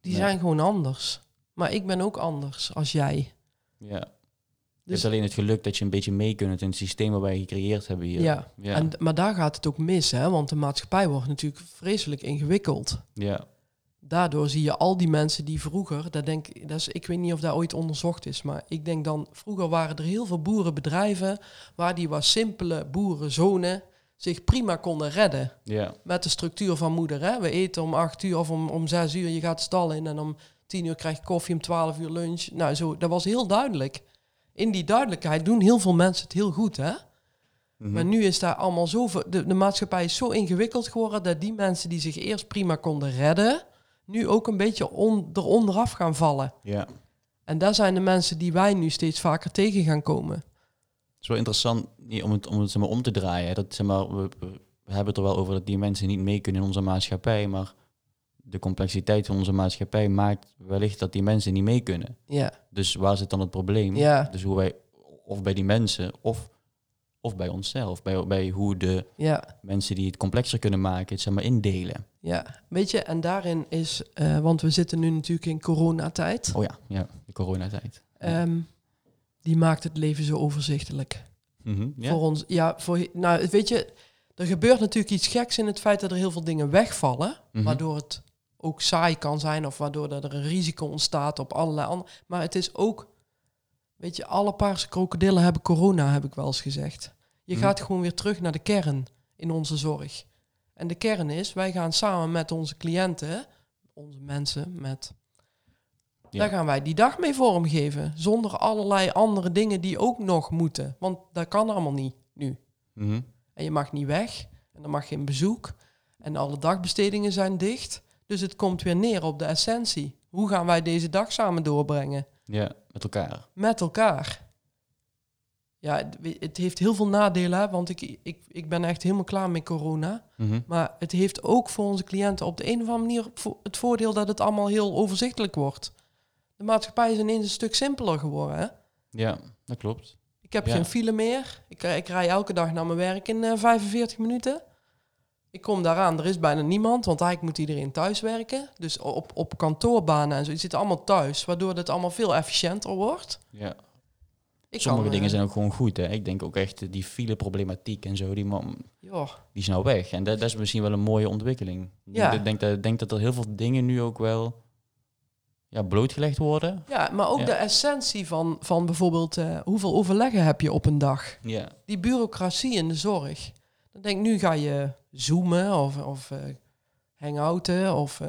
Die Nee. zijn gewoon anders. Maar ik ben ook anders als jij. ja. het Dus- is alleen het geluk dat je een beetje mee kunt in het systeem waar wij gecreëerd hebben hier. Ja. ja. En, maar daar gaat het ook mis, hè? want de maatschappij wordt natuurlijk vreselijk ingewikkeld. ja. Daardoor zie je al die mensen die vroeger, dat denk, ik- dat is, ik weet niet of dat ooit onderzocht is, maar ik denk dan, vroeger waren er heel veel boerenbedrijven waar die wat simpele boerenzonen zich prima konden redden. ja. Met de structuur van moeder. Hè? We eten om acht uur of om, om zes uur, je gaat stal in en om tien uur krijg je koffie, om twaalf uur lunch. Nou, zo, dat was heel duidelijk. In die duidelijkheid doen heel veel mensen het heel goed, hè? Mhm. Maar nu is daar allemaal zoveel. De, de maatschappij is zo ingewikkeld geworden dat die mensen die zich eerst prima konden redden, nu ook een beetje on, eronderaf gaan vallen. Ja. En daar zijn de mensen die wij nu steeds vaker tegen gaan komen. Het is wel interessant om het, om het zeg maar, om te draaien. Dat, zeg maar, we, we hebben het er wel over dat die mensen niet mee kunnen in onze maatschappij. Maar de complexiteit van onze maatschappij maakt wellicht dat die mensen niet mee kunnen. Ja, Dus waar zit dan het probleem? Ja. Dus hoe wij, of bij die mensen, of, of bij onszelf. Bij, bij hoe de ja, mensen die het complexer kunnen maken, het zeg maar indelen. ja. Weet je, en daarin is, eh, want we zitten nu natuurlijk in coronatijd. Oh ja, ja de coronatijd. Ehm, die maakt het leven zo overzichtelijk. Mhm, ja. Voor ons, ja, voor, nou, weet je, er gebeurt natuurlijk iets geks in het feit dat er heel veel dingen wegvallen, Mhm. waardoor het ook saai kan zijn of waardoor er een risico ontstaat op allerlei andere. Maar het is ook, weet je, alle paarse krokodillen hebben corona, heb ik wel eens gezegd. Je Mhm. gaat gewoon weer terug naar de kern in onze zorg. En de kern is, wij gaan samen met onze cliënten, onze mensen, met Ja. daar gaan wij die dag mee vormgeven. Zonder allerlei andere dingen die ook nog moeten. Want dat kan allemaal niet nu. Mhm. En je mag niet weg. En dan mag geen bezoek. En alle dagbestedingen zijn dicht. Dus het komt weer neer op de essentie. Hoe gaan wij deze dag samen doorbrengen? ja, met elkaar. Met elkaar. Ja, het, heeft heel veel nadelen. hè, Want ik, ik, ik ben echt helemaal klaar met corona. Mhm. Maar het heeft ook voor onze cliënten op de een of andere manier het voordeel dat het allemaal heel overzichtelijk wordt. De maatschappij is ineens een stuk simpeler geworden. Hè? Ja, dat klopt. Ik heb Ja. geen file meer. Ik, eh, ik rij elke dag naar mijn werk in eh, 45 minuten. Ik kom daaraan, er is bijna niemand, want eigenlijk moet iedereen thuis werken. Dus op, op kantoorbanen en zo, je zit allemaal thuis, waardoor het allemaal veel efficiënter wordt. Ja. Ik Sommige kan, dingen eh, zijn ook gewoon goed. Hè? Ik denk ook echt eh, die fileproblematiek en zo, die, man, joh, die is nou weg. En dat, dat is misschien wel een mooie ontwikkeling. Ja. Ik denk, dat, denk dat er heel veel dingen nu ook wel ja, blootgelegd worden. Ja, maar ook Ja. de essentie van, van bijvoorbeeld eh, hoeveel overleggen heb je op een dag? Ja. Die bureaucratie in de zorg. Dan denk ik, nu ga je zoomen of, of eh, hangouten. Of,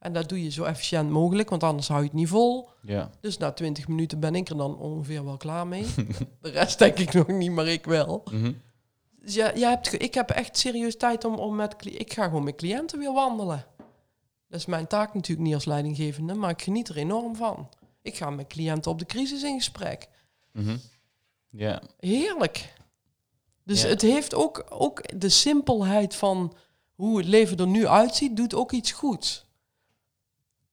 en dat doe je zo efficiënt mogelijk, want anders hou je het niet vol. Ja. Dus na 20 minuten ben ik er dan ongeveer wel klaar mee. de rest denk ik nog niet, maar ik wel. Mhm. Dus ja, jij hebt, ik heb echt serieus tijd om, om met... Ik ga gewoon met cliënten weer wandelen. Dat is mijn taak natuurlijk niet als leidinggevende, maar ik geniet er enorm van. Ik ga met cliënten op de crisis in gesprek. Mhm. Ja, Heerlijk. Dus het heeft ook, ook de simpelheid van hoe het leven er nu uitziet, doet ook iets goeds.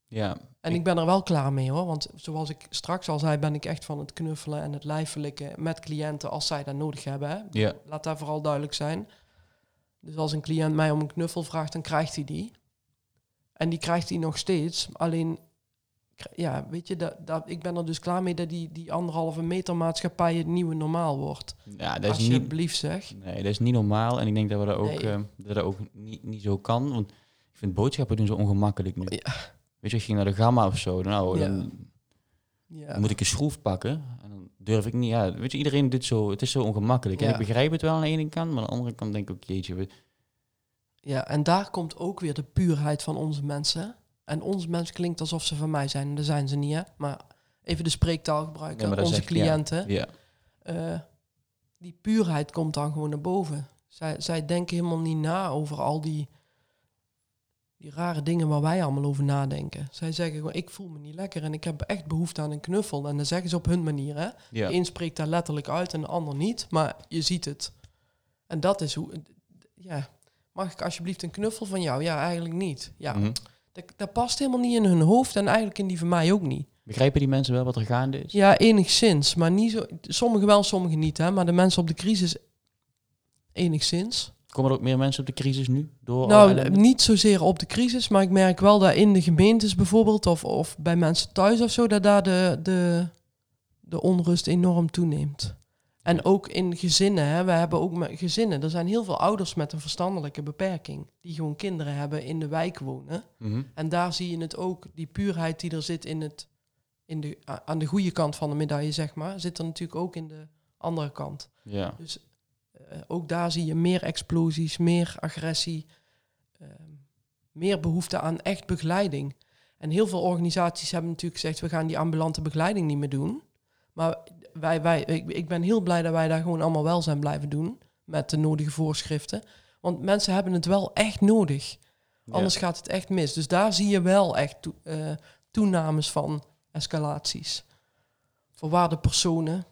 Ja. En Ik- ik ben er wel klaar mee hoor. Want zoals ik straks al zei, ben ik echt van het knuffelen en het lijfelijke met cliënten als zij dat nodig hebben. Hè. Ja, Laat daar vooral duidelijk zijn. Dus als een cliënt mij om een knuffel vraagt, dan krijgt hij die. En die krijgt hij nog steeds. Alleen, ja, weet je, dat, dat, ik ben er dus klaar mee dat die, die anderhalve meter maatschappij het nieuwe normaal wordt. ja dat is niet... Alsjeblieft zeg. Nee, dat is niet normaal. En ik denk dat we dat ook, Nee. eh, dat dat ook niet, niet zo kan. Want ik vind boodschappen doen zo ongemakkelijk nu. Ja. Weet je, ik ging naar de gamma of zo. Nou, Ja. dan, Ja. moet ik een schroef pakken. En dan durf ik niet. Ja, weet je, iedereen doet zo. Het is zo ongemakkelijk. En Ja. ik begrijp het wel aan de ene kant. Maar aan de andere kant denk ik ook, jeetje. we- ja, en daar komt ook weer de puurheid van onze mensen. En onze mensen klinkt alsof ze van mij zijn. En dat zijn ze niet, hè. Maar even de spreektaal gebruiken. Dat onze ja. cliënten. Ja, eh, die puurheid komt dan gewoon naar boven. Zij, zij denken helemaal niet na over al die, die rare dingen waar wij allemaal over nadenken. Zij zeggen gewoon, ik voel me niet lekker en ik heb echt behoefte aan een knuffel. En dan zeggen ze op hun manier. Hè? ja. De een spreekt daar letterlijk uit en de ander niet, maar je ziet het. En dat is hoe... Ja, mag ik alsjeblieft een knuffel van jou? Ja, eigenlijk niet. Ja, Mhm. dat, dat past helemaal niet in hun hoofd en eigenlijk in die van mij ook niet. Begrijpen die mensen wel wat er gaande is? Ja, enigszins. Maar niet zo. Sommigen wel, sommigen niet. Hè? Maar de mensen op de crisis enigszins. Komen er ook meer mensen op de crisis nu? Door nou, niet zozeer op de crisis, maar ik merk wel dat in de gemeentes bijvoorbeeld, of, of bij mensen thuis of zo, dat daar de, de, de onrust enorm toeneemt. En ook in gezinnen. Hè? We hebben ook met gezinnen. Er zijn heel veel ouders met een verstandelijke beperking. Die gewoon kinderen hebben in de wijk wonen. Mhm. En daar zie je het ook, die puurheid die er zit in het, in de, aan de goede kant van de medaille, zeg maar, zit er natuurlijk ook in de andere kant. Ja. Dus ook daar zie je meer explosies, meer agressie, ehm, meer behoefte aan echt begeleiding. En heel veel organisaties hebben natuurlijk gezegd, we gaan die ambulante begeleiding niet meer doen. Maar wij, wij, ik, ik ben heel blij dat wij daar gewoon allemaal wel zijn blijven doen, met de nodige voorschriften. Want mensen hebben het wel echt nodig. Anders gaat het echt mis. Dus daar zie je wel echt eh, toenames van escalaties. Verwaarde personen.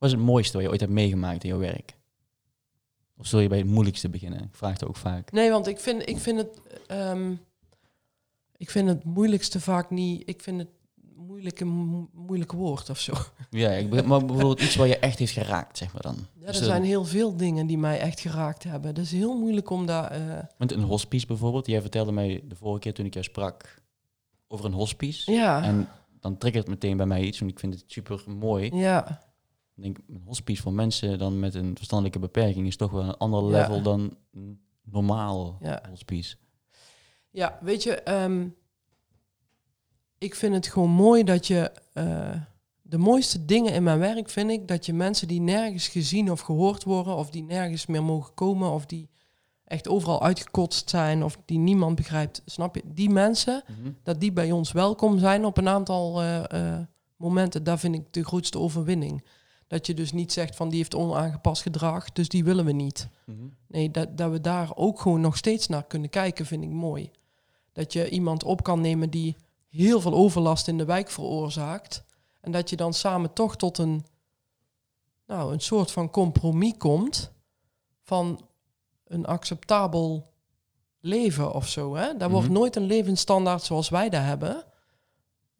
Wat is het mooiste wat je ooit hebt meegemaakt in jouw werk? Of zul je bij het moeilijkste beginnen? Ik vraag het ook vaak. Nee, want ik vind, ik vind het. ehm, ik vind het moeilijkste vaak niet. Ik vind het moeilijke, mo- moeilijke woord of zo. Ja, ik maar bijvoorbeeld iets wat je echt heeft geraakt, zeg maar dan. Ja, er Dus, eh, zijn heel veel dingen die mij echt geraakt hebben. Het is heel moeilijk om daar. Met een hospice bijvoorbeeld. Jij vertelde mij de vorige keer toen ik jou sprak over een hospice. ja, En dan triggert het meteen bij mij iets, want ik vind het super mooi. ja, denk, een hospice voor mensen dan met een verstandelijke beperking is toch wel een ander Ja. level dan normaal Ja. hospice. ja. Weet je, ehm, ik vind het gewoon mooi dat je. eh, de mooiste dingen in mijn werk vind ik dat je mensen die nergens gezien of gehoord worden, of die nergens meer mogen komen, of die echt overal uitgekotst zijn, of die niemand begrijpt, snap je? Die mensen, dat die bij ons welkom zijn op een aantal eh, eh, momenten, daar vind ik de grootste overwinning. Dat je dus niet zegt van die heeft onaangepast gedrag, dus die willen we niet. Mhm. Nee, dat, dat we daar ook gewoon nog steeds naar kunnen kijken, vind ik mooi. Dat je iemand op kan nemen die heel veel overlast in de wijk veroorzaakt. En dat je dan samen toch tot een, nou, een soort van compromis komt van een acceptabel leven of zo. Hè? Daar wordt Mhm. nooit een levensstandaard zoals wij daar hebben.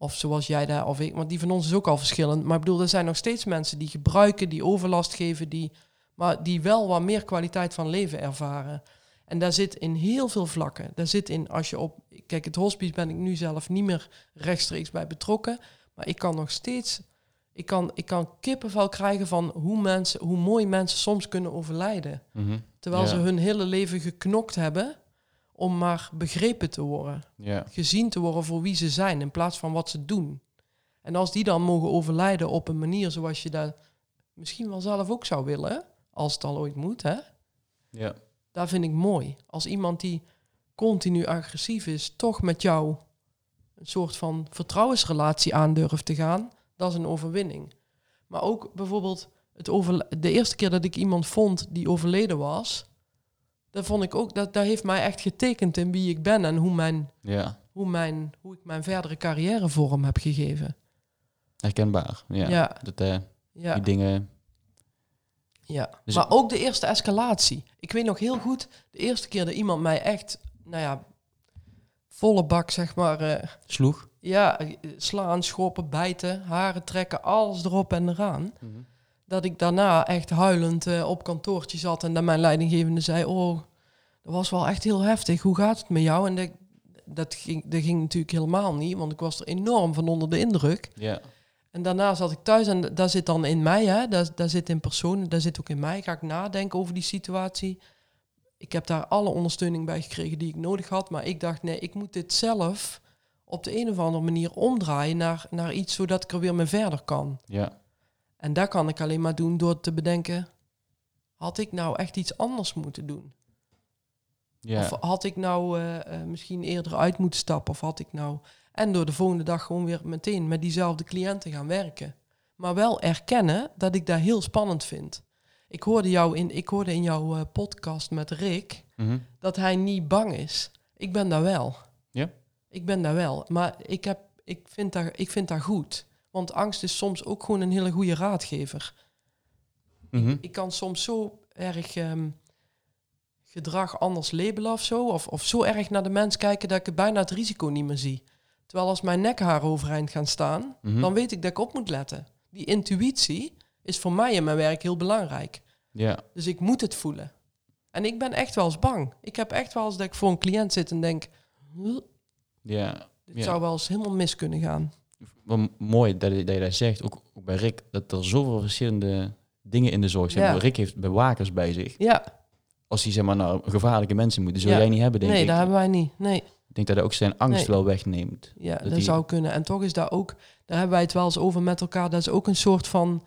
Of zoals jij daar, of ik, want die van ons is ook al verschillend. Maar ik bedoel, er zijn nog steeds mensen die gebruiken, die overlast geven, die, maar die wel wat meer kwaliteit van leven ervaren. En daar zit in heel veel vlakken. Daar zit in, als je op, kijk, het hospice ben ik nu zelf niet meer rechtstreeks bij betrokken. Maar ik kan nog steeds, ik kan, ik kan kippenvel krijgen van hoe, mensen, hoe mooi mensen soms kunnen overlijden. Mhm. Terwijl Ja. ze hun hele leven geknokt hebben om maar begrepen te worden Ja. gezien te worden voor wie ze zijn in plaats van wat ze doen. En als die dan mogen overlijden op een manier zoals je dat misschien wel zelf ook zou willen, als het al ooit moet, hè? Ja. daar vind ik mooi. Als iemand die continu agressief is, toch met jou een soort van vertrouwensrelatie aandurft te gaan, dat is een overwinning. Maar ook bijvoorbeeld het overle- de eerste keer dat ik iemand vond die overleden was, dat vond ik ook, dat, dat heeft mij echt getekend in wie ik ben en hoe, mijn, Ja, hoe, mijn, hoe ik mijn verdere carrière vorm heb gegeven. herkenbaar. Ja, Ja, Dat, ja. die dingen... Ja, Dus- maar ook de eerste escalatie. Ik weet nog heel goed, de eerste keer dat iemand mij echt, nou ja, volle bak zeg maar, eh, Sloeg. ja, eh, slaan, schoppen, bijten, haren trekken, alles erop en eraan. Dat ik daarna echt huilend eh, op kantoortje zat en dat mijn leidinggevende zei, oh, dat was wel echt heel heftig, hoe gaat het met jou? En dat, dat, ging, dat ging natuurlijk helemaal niet, want ik was er enorm van onder de indruk. Ja. En daarna zat ik thuis en daar zit dan in mij, hè, daar, daar zit in persoon, daar zit ook in mij. Ga ik nadenken over die situatie. Ik heb daar alle ondersteuning bij gekregen die ik nodig had. Maar ik dacht, nee, ik moet dit zelf op de een of andere manier omdraaien naar, naar iets zodat ik er weer mee verder kan. Ja. En dat kan ik alleen maar doen door te bedenken, had ik nou echt iets anders moeten doen? Of had ik nou eh, eh, misschien eerder uit moeten stappen? Of had ik nou... En door de volgende dag gewoon weer meteen met diezelfde cliënten gaan werken. Maar wel erkennen dat ik dat heel spannend vind. Ik hoorde, jou in, ik hoorde in jouw eh, podcast met Rick Mhm. dat hij niet bang is. Ik ben daar wel. Ja? Ik ben daar wel. Maar ik, heb, ik, vind dat, ik vind dat goed. Want angst is soms ook gewoon een hele goede raadgever. Mhm. Ik kan soms zo erg ehm, gedrag anders labelen of zo. Of, of zo erg naar de mens kijken dat ik het bijna het risico niet meer zie. Terwijl als mijn nekhaar overeind gaan staan, Mhm. dan weet ik dat ik op moet letten. Die intuïtie is voor mij in mijn werk heel belangrijk. Ja. Dus ik moet het voelen. En ik ben echt wel eens bang. Ik heb echt wel eens dat ik voor een cliënt zit en denk... "Huh, Ja. Dit zou wel eens helemaal mis kunnen gaan. Mooi dat je, dat je dat zegt, ook, ook bij Rick, dat er zoveel verschillende dingen in de zorg zijn. Ja. Rick heeft bewakers bij zich. Ja, Als hij zeg maar naar gevaarlijke mensen moet, die zul Ja. jij niet hebben, denk nee, ik. dat hebben wij niet. Nee, Ik denk dat hij ook zijn angst Nee. wel wegneemt. ja, dat, die- zou kunnen. En toch is daar ook... Daar hebben wij het wel eens over met elkaar. Dat is ook een soort van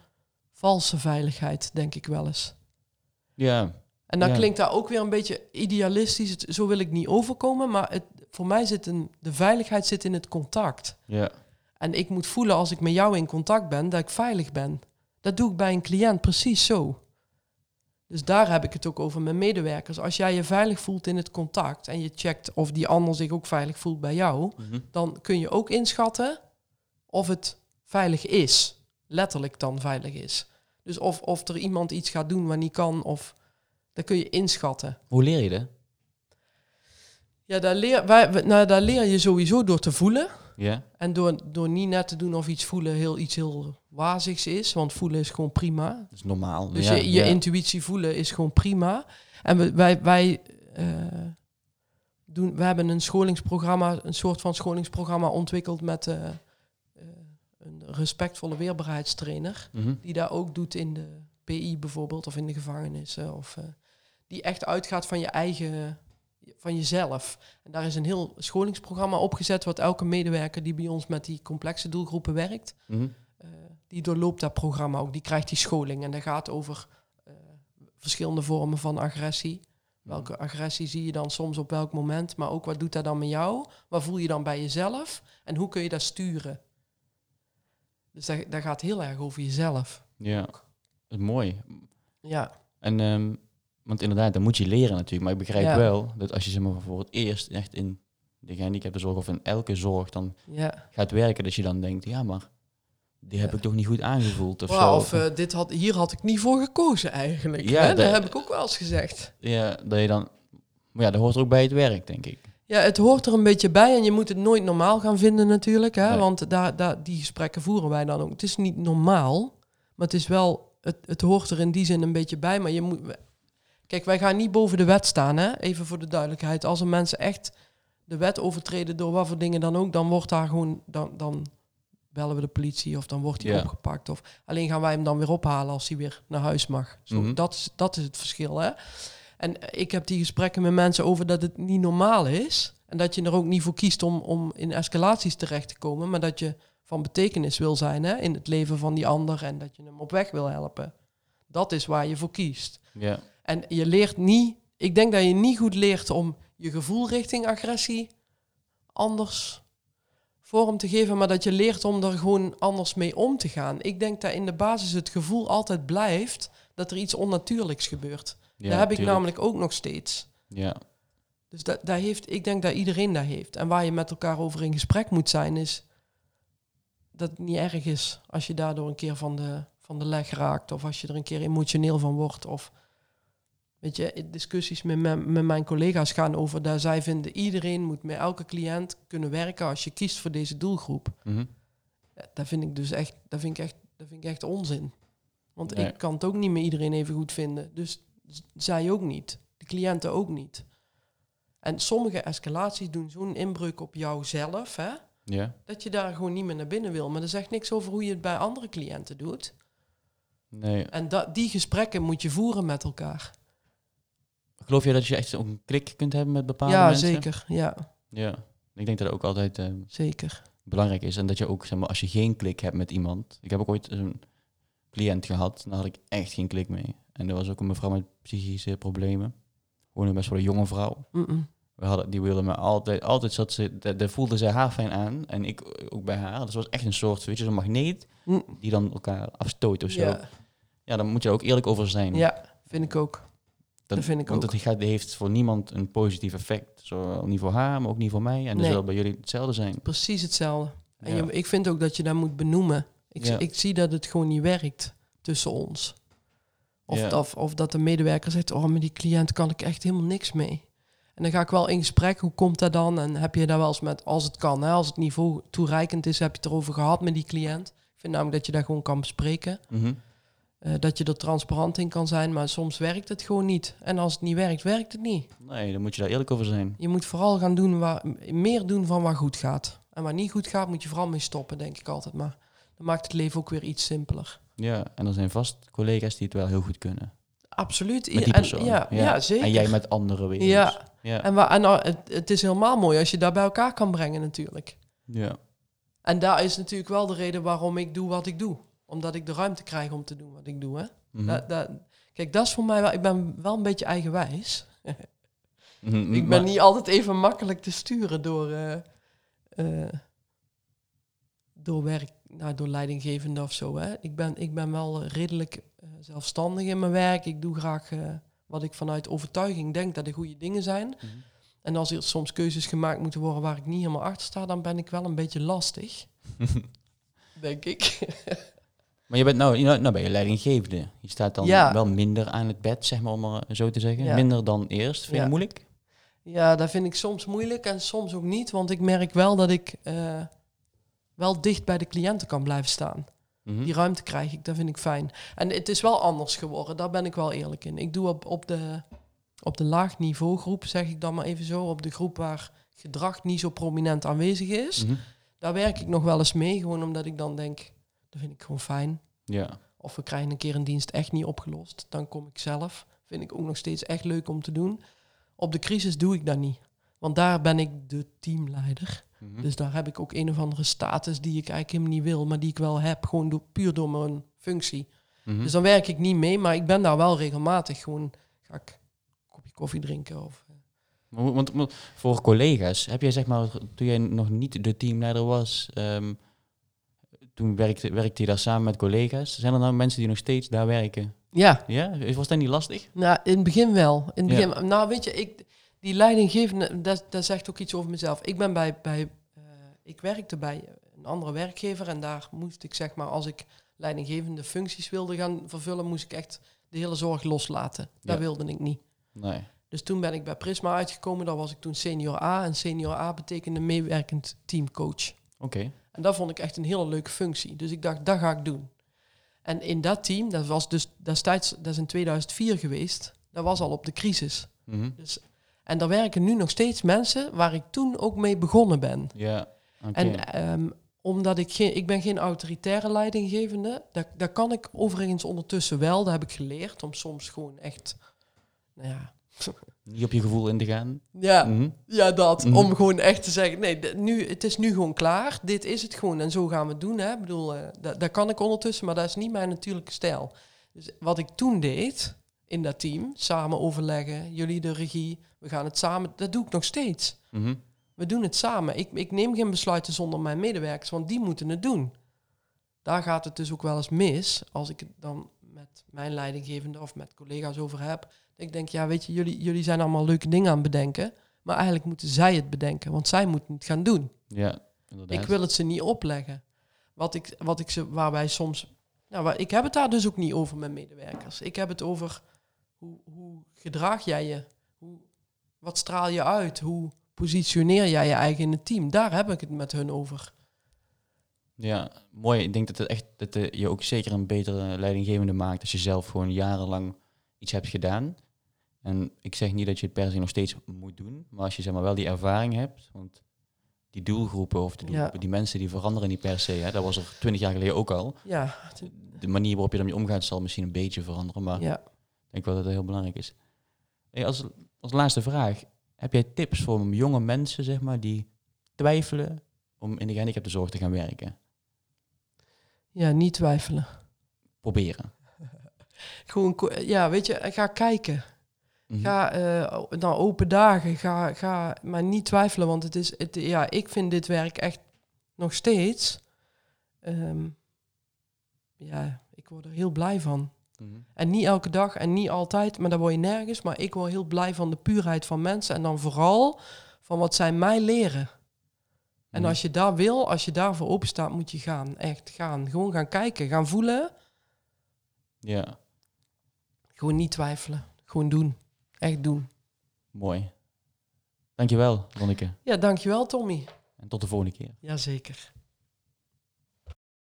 valse veiligheid, denk ik wel eens. Ja. En dan Ja. klinkt dat ook weer een beetje idealistisch. Het- zo wil ik niet overkomen. Maar het, voor mij zit een, de veiligheid zit in het contact. Ja. En ik moet voelen als ik met jou in contact ben, dat ik veilig ben. Dat doe ik bij een cliënt precies zo. Dus daar heb ik het ook over met medewerkers. Als jij je veilig voelt in het contact en je checkt of die ander zich ook veilig voelt bij jou, Mhm. dan kun je ook inschatten of het veilig is. Letterlijk dan veilig is. Dus of, of er iemand iets gaat doen wat niet kan, of dat kun je inschatten. Hoe leer je dat? Ja, daar leer, wij, nou, daar leer je sowieso door te voelen. Ja. En door, door niet net te doen of iets voelen heel, iets heel wazigs is. Want voelen is gewoon prima. Dat is normaal. Dus ja, je, je ja. intuïtie voelen is gewoon prima. En we, wij, wij, eh, doen, we hebben een scholingsprogramma, een soort van scholingsprogramma ontwikkeld met eh, eh, een respectvolle weerbaarheidstrainer. Mhm. Die daar ook doet in de PI bijvoorbeeld, of in de gevangenissen. Of, die echt uitgaat van je eigen, van jezelf. En daar is een heel scholingsprogramma opgezet, wat elke medewerker die bij ons met die complexe doelgroepen werkt, Mhm. eh, die doorloopt dat programma ook. Die krijgt die scholing. En dat gaat over eh, verschillende vormen van agressie. Welke agressie zie je dan soms op welk moment? Maar ook wat doet dat dan met jou? Wat voel je dan bij jezelf? En hoe kun je dat sturen? Dus dat, dat gaat heel erg over jezelf. Ja. Dat is mooi. Ja, En, ehm, want inderdaad, dan moet je leren natuurlijk. Maar ik begrijp Ja. wel dat als je zeg maar, voor het eerst echt in de gehandicaptenzorg of in elke zorg dan ja. gaat werken, dat je dan denkt, ja, maar die heb Ja. ik toch niet goed aangevoeld of zo. of eh, dit had, hier had ik niet voor gekozen eigenlijk. Ja, dat heb ik ook wel eens gezegd. Ja, dat je dan... Maar ja, dat hoort er ook bij het werk, denk ik. Ja, het hoort er een beetje bij en je moet het nooit normaal gaan vinden natuurlijk. Hè? Nee. Want daar, daar, die gesprekken voeren wij dan ook. Het is niet normaal, maar het is wel... Het, het hoort er in die zin een beetje bij, maar je moet... Kijk, wij gaan niet boven de wet staan, hè? even voor de duidelijkheid. Als er mensen echt de wet overtreden door wat voor dingen dan ook, dan wordt daar gewoon... Dan, dan bellen we de politie of dan wordt hij Ja. opgepakt. Of alleen gaan wij hem dan weer ophalen als hij weer naar huis mag. Zo, Mhm. dat, is, dat is het verschil, hè? En ik heb die gesprekken met mensen over dat het niet normaal is. En dat je er ook niet voor kiest om, om in escalaties terecht te komen. Maar dat je van betekenis wil zijn hè, in het leven van die ander. En dat je hem op weg wil helpen. Dat is waar je voor kiest. Ja. En je leert niet... Ik denk dat je niet goed leert om je gevoel richting agressie anders vorm te geven, maar dat je leert om er gewoon anders mee om te gaan. Ik denk dat in de basis het gevoel altijd blijft dat er iets onnatuurlijks gebeurt. Ja, dat heb ik tuurlijk. namelijk ook nog steeds. Ja, Dus dat, dat heeft, ik denk dat iedereen dat heeft. En waar je met elkaar over in gesprek moet zijn, is dat het niet erg is als je daardoor een keer van de, van de leg raakt. Of als je er een keer emotioneel van wordt. Of weet je, discussies met, mijn- met mijn collega's gaan over dat zij vinden iedereen moet met elke cliënt kunnen werken als je kiest voor deze doelgroep. Ja, dat vind ik dus echt, dat vind ik echt, dat vind ik echt onzin. Want Nee. ik kan het ook niet met iedereen even goed vinden. Dus zij ook niet. De cliënten ook niet. En sommige escalaties doen zo'n inbreuk op jouzelf, hè, ja. dat je daar gewoon niet meer naar binnen wil. Maar dat zegt niks over hoe je het bij andere cliënten doet. Nee. En dat, die gesprekken moet je voeren met elkaar. Geloof je dat je echt ook een klik kunt hebben met bepaalde ja, mensen? zeker. Ja, Ja. Ik denk dat het ook altijd eh, zeker. belangrijk is. En dat je ook, zeg maar, als je geen klik hebt met iemand. Ik heb ook ooit een cliënt gehad, daar had ik echt geen klik mee. En dat was ook een mevrouw met psychische problemen. Gewoon een best wel een jonge vrouw. We hadden, die wilde me altijd, altijd zat ze, daar daar voelde zij haar fijn aan. En ik ook bij haar. Dus het was echt een soort, weet je, zo'n magneet Mm. die dan elkaar afstoot of zo. Ja. Ja, dan moet je er ook eerlijk over zijn. ja, vind ik ook. Dat vind ik want ook. het heeft voor niemand een positief effect. Zowel niet voor haar, maar ook niet voor mij. En dat Nee. zal bij jullie hetzelfde zijn. Precies hetzelfde. En Ja. je, ik vind ook dat je dat moet benoemen. Ik, Ja. ik zie dat het gewoon niet werkt tussen ons. Of, Ja. dat, of dat de medewerker zegt, oh, met die cliënt kan ik echt helemaal niks mee. En dan ga ik wel in gesprek, hoe komt dat dan? En heb je daar wel eens met, als het kan, hè, als het niveau toereikend is, heb je het erover gehad met die cliënt. Ik vind namelijk dat je dat gewoon kan bespreken. Mhm. Eh, dat je er transparant in kan zijn, maar soms werkt het gewoon niet. En als het niet werkt, werkt het niet. Nee, dan moet je daar eerlijk over zijn. Je moet vooral gaan doen waar, meer doen van waar goed gaat. En waar niet goed gaat, moet je vooral mee stoppen, denk ik altijd. Maar dan maakt het leven ook weer iets simpeler. Ja, en er zijn vast collega's die het wel heel goed kunnen. Absoluut. Met die persoon. ja, ja. zeker. En jij met anderen weer. Ja. Ja. En, waar, en nou, het, het is helemaal mooi als je daar bij elkaar kan brengen natuurlijk. ja. En daar is natuurlijk wel de reden waarom ik doe wat ik doe. Omdat ik de ruimte krijg om te doen wat ik doe. Hè? Mhm. Dat, dat, kijk, dat is voor mij wel... Ik ben wel een beetje eigenwijs. Mhm, Ik ben maar- niet altijd even makkelijk te sturen door, eh, eh, door werk, nou, door leidinggevende of zo. Hè. Ik, ben, ik ben wel redelijk eh, zelfstandig in mijn werk. Ik doe graag wat ik vanuit overtuiging denk dat de goede dingen zijn. Mhm. En als er soms keuzes gemaakt moeten worden waar ik niet helemaal achter sta, dan ben ik wel een beetje lastig. denk ik. Maar je bent nou, nou, nou ben je leidinggevende. Je staat dan Ja. wel minder aan het bed, zeg maar, om maar zo te zeggen. Ja. Minder dan eerst. Vind je Ja. moeilijk? ja, dat vind ik soms moeilijk en soms ook niet. Want ik merk wel dat ik eh, wel dicht bij de cliënten kan blijven staan. Mhm. Die ruimte krijg ik, dat vind ik fijn. En het is wel anders geworden, daar ben ik wel eerlijk in. Ik doe op, op, de, op de laag niveau groep, zeg ik dan maar even zo, op de groep waar gedrag niet zo prominent aanwezig is. Mhm. Daar werk ik nog wel eens mee, gewoon omdat ik dan denk, dat vind ik gewoon fijn. Ja. Of we krijgen een keer een dienst echt niet opgelost, dan kom ik zelf. Vind ik ook nog steeds echt leuk om te doen. Op de crisis doe ik dat niet. Want daar ben ik de teamleider. Mhm. Dus daar heb ik ook een of andere status die ik eigenlijk helemaal niet wil, maar die ik wel heb, gewoon door, puur door mijn functie. Mhm. Dus dan werk ik niet mee, maar ik ben daar wel regelmatig. Gewoon ga ik een kopje koffie drinken of... eh, want voor collega's, heb jij zeg maar, toen jij nog niet de teamleider was, ehm, toen werkte, werkte je daar samen met collega's. Zijn er nou mensen die nog steeds daar werken? Ja, Ja? Was dat niet lastig? nou, in het begin wel. In het Ja. begin, Nou, weet je, ik, die leidinggevende, dat, dat zegt ook iets over mezelf. Ik ben bij, bij eh, ik werkte bij een andere werkgever en daar moest ik zeg maar, als ik leidinggevende functies wilde gaan vervullen, moest ik echt de hele zorg loslaten. Dat wilde ik niet. Nee. Dus toen ben ik bij Prisma uitgekomen. Daar was ik toen senior A. En senior A betekende meewerkend teamcoach. Oké. En dat vond ik echt een hele leuke functie. Dus ik dacht, dat ga ik doen. En in dat team, dat was dus destijds, dat is in 2004 geweest. Dat was al op de crisis. Mhm. Dus, en daar werken nu nog steeds mensen waar ik toen ook mee begonnen ben. Ja. En ehm, omdat ik geen, ik ben geen autoritaire leidinggevende, dat, dat kan ik overigens ondertussen wel. Dat heb ik geleerd om soms gewoon echt, nou ja, Niet op je gevoel in te gaan. ja, Mhm. Ja, dat. Mhm. Om gewoon echt te zeggen, nee, nu, het is nu gewoon klaar. Dit is het gewoon en zo gaan we het doen. Hè. Ik bedoel, eh, dat kan ik ondertussen, maar dat is niet mijn natuurlijke stijl. Dus wat ik toen deed in dat team, samen overleggen, jullie de regie, we gaan het samen, dat doe ik nog steeds. Mhm. We doen het samen. Ik, ik neem geen besluiten zonder mijn medewerkers, want die moeten het doen. Daar gaat het dus ook wel eens mis, als ik het dan met mijn leidinggevende of met collega's over heb. Ik denk, ja, weet je, jullie, jullie zijn allemaal leuke dingen aan het bedenken, maar eigenlijk moeten zij het bedenken, want zij moeten het gaan doen. Ja, inderdaad. Ik wil het ze niet opleggen. Wat ik, wat ik ze, waar wij soms. Nou, waar- ik heb het daar dus ook niet over met medewerkers. Ik heb het over hoe, hoe gedraag jij je? Hoe, wat straal je uit? Hoe positioneer jij je eigen in het team? Daar heb ik het met hun over. Ja, mooi. Ik denk dat het echt dat eh, je ook zeker een betere leidinggevende maakt als je zelf gewoon jarenlang iets hebt gedaan. En ik zeg niet dat je het per se nog steeds moet doen, maar als je zeg maar wel die ervaring hebt, want die doelgroepen of de Ja. die mensen die veranderen niet per se. Hè. Dat was er twintig jaar geleden ook al. Ja, De manier waarop je ermee omgaat zal misschien een beetje veranderen, maar ja. ik denk wel dat dat heel belangrijk is. Hey, als, als laatste vraag, heb jij tips voor jonge mensen zeg maar, die twijfelen om in de gehandicaptenzorg te gaan werken? Ja, niet twijfelen. Proberen. Gewoon, ja, weet je, ga kijken. Mhm. Ga eh, naar open dagen. Ga, ga maar niet twijfelen, want het is, het, ja, ik vind dit werk echt nog steeds. ehm, ja, ik word er heel blij van. Mhm. En niet elke dag en niet altijd, maar daar word je nergens. Maar ik word heel blij van de puurheid van mensen en dan vooral van wat zij mij leren. En Mhm. als je daar wil, als je daarvoor open staat, moet je gaan. Echt gaan. Gewoon gaan kijken, gaan voelen. Ja, Gewoon niet twijfelen. Gewoon doen. Echt doen. mooi. Dankjewel, Lonneke. Ja, dankjewel Tommy. En tot de volgende keer. Jazeker.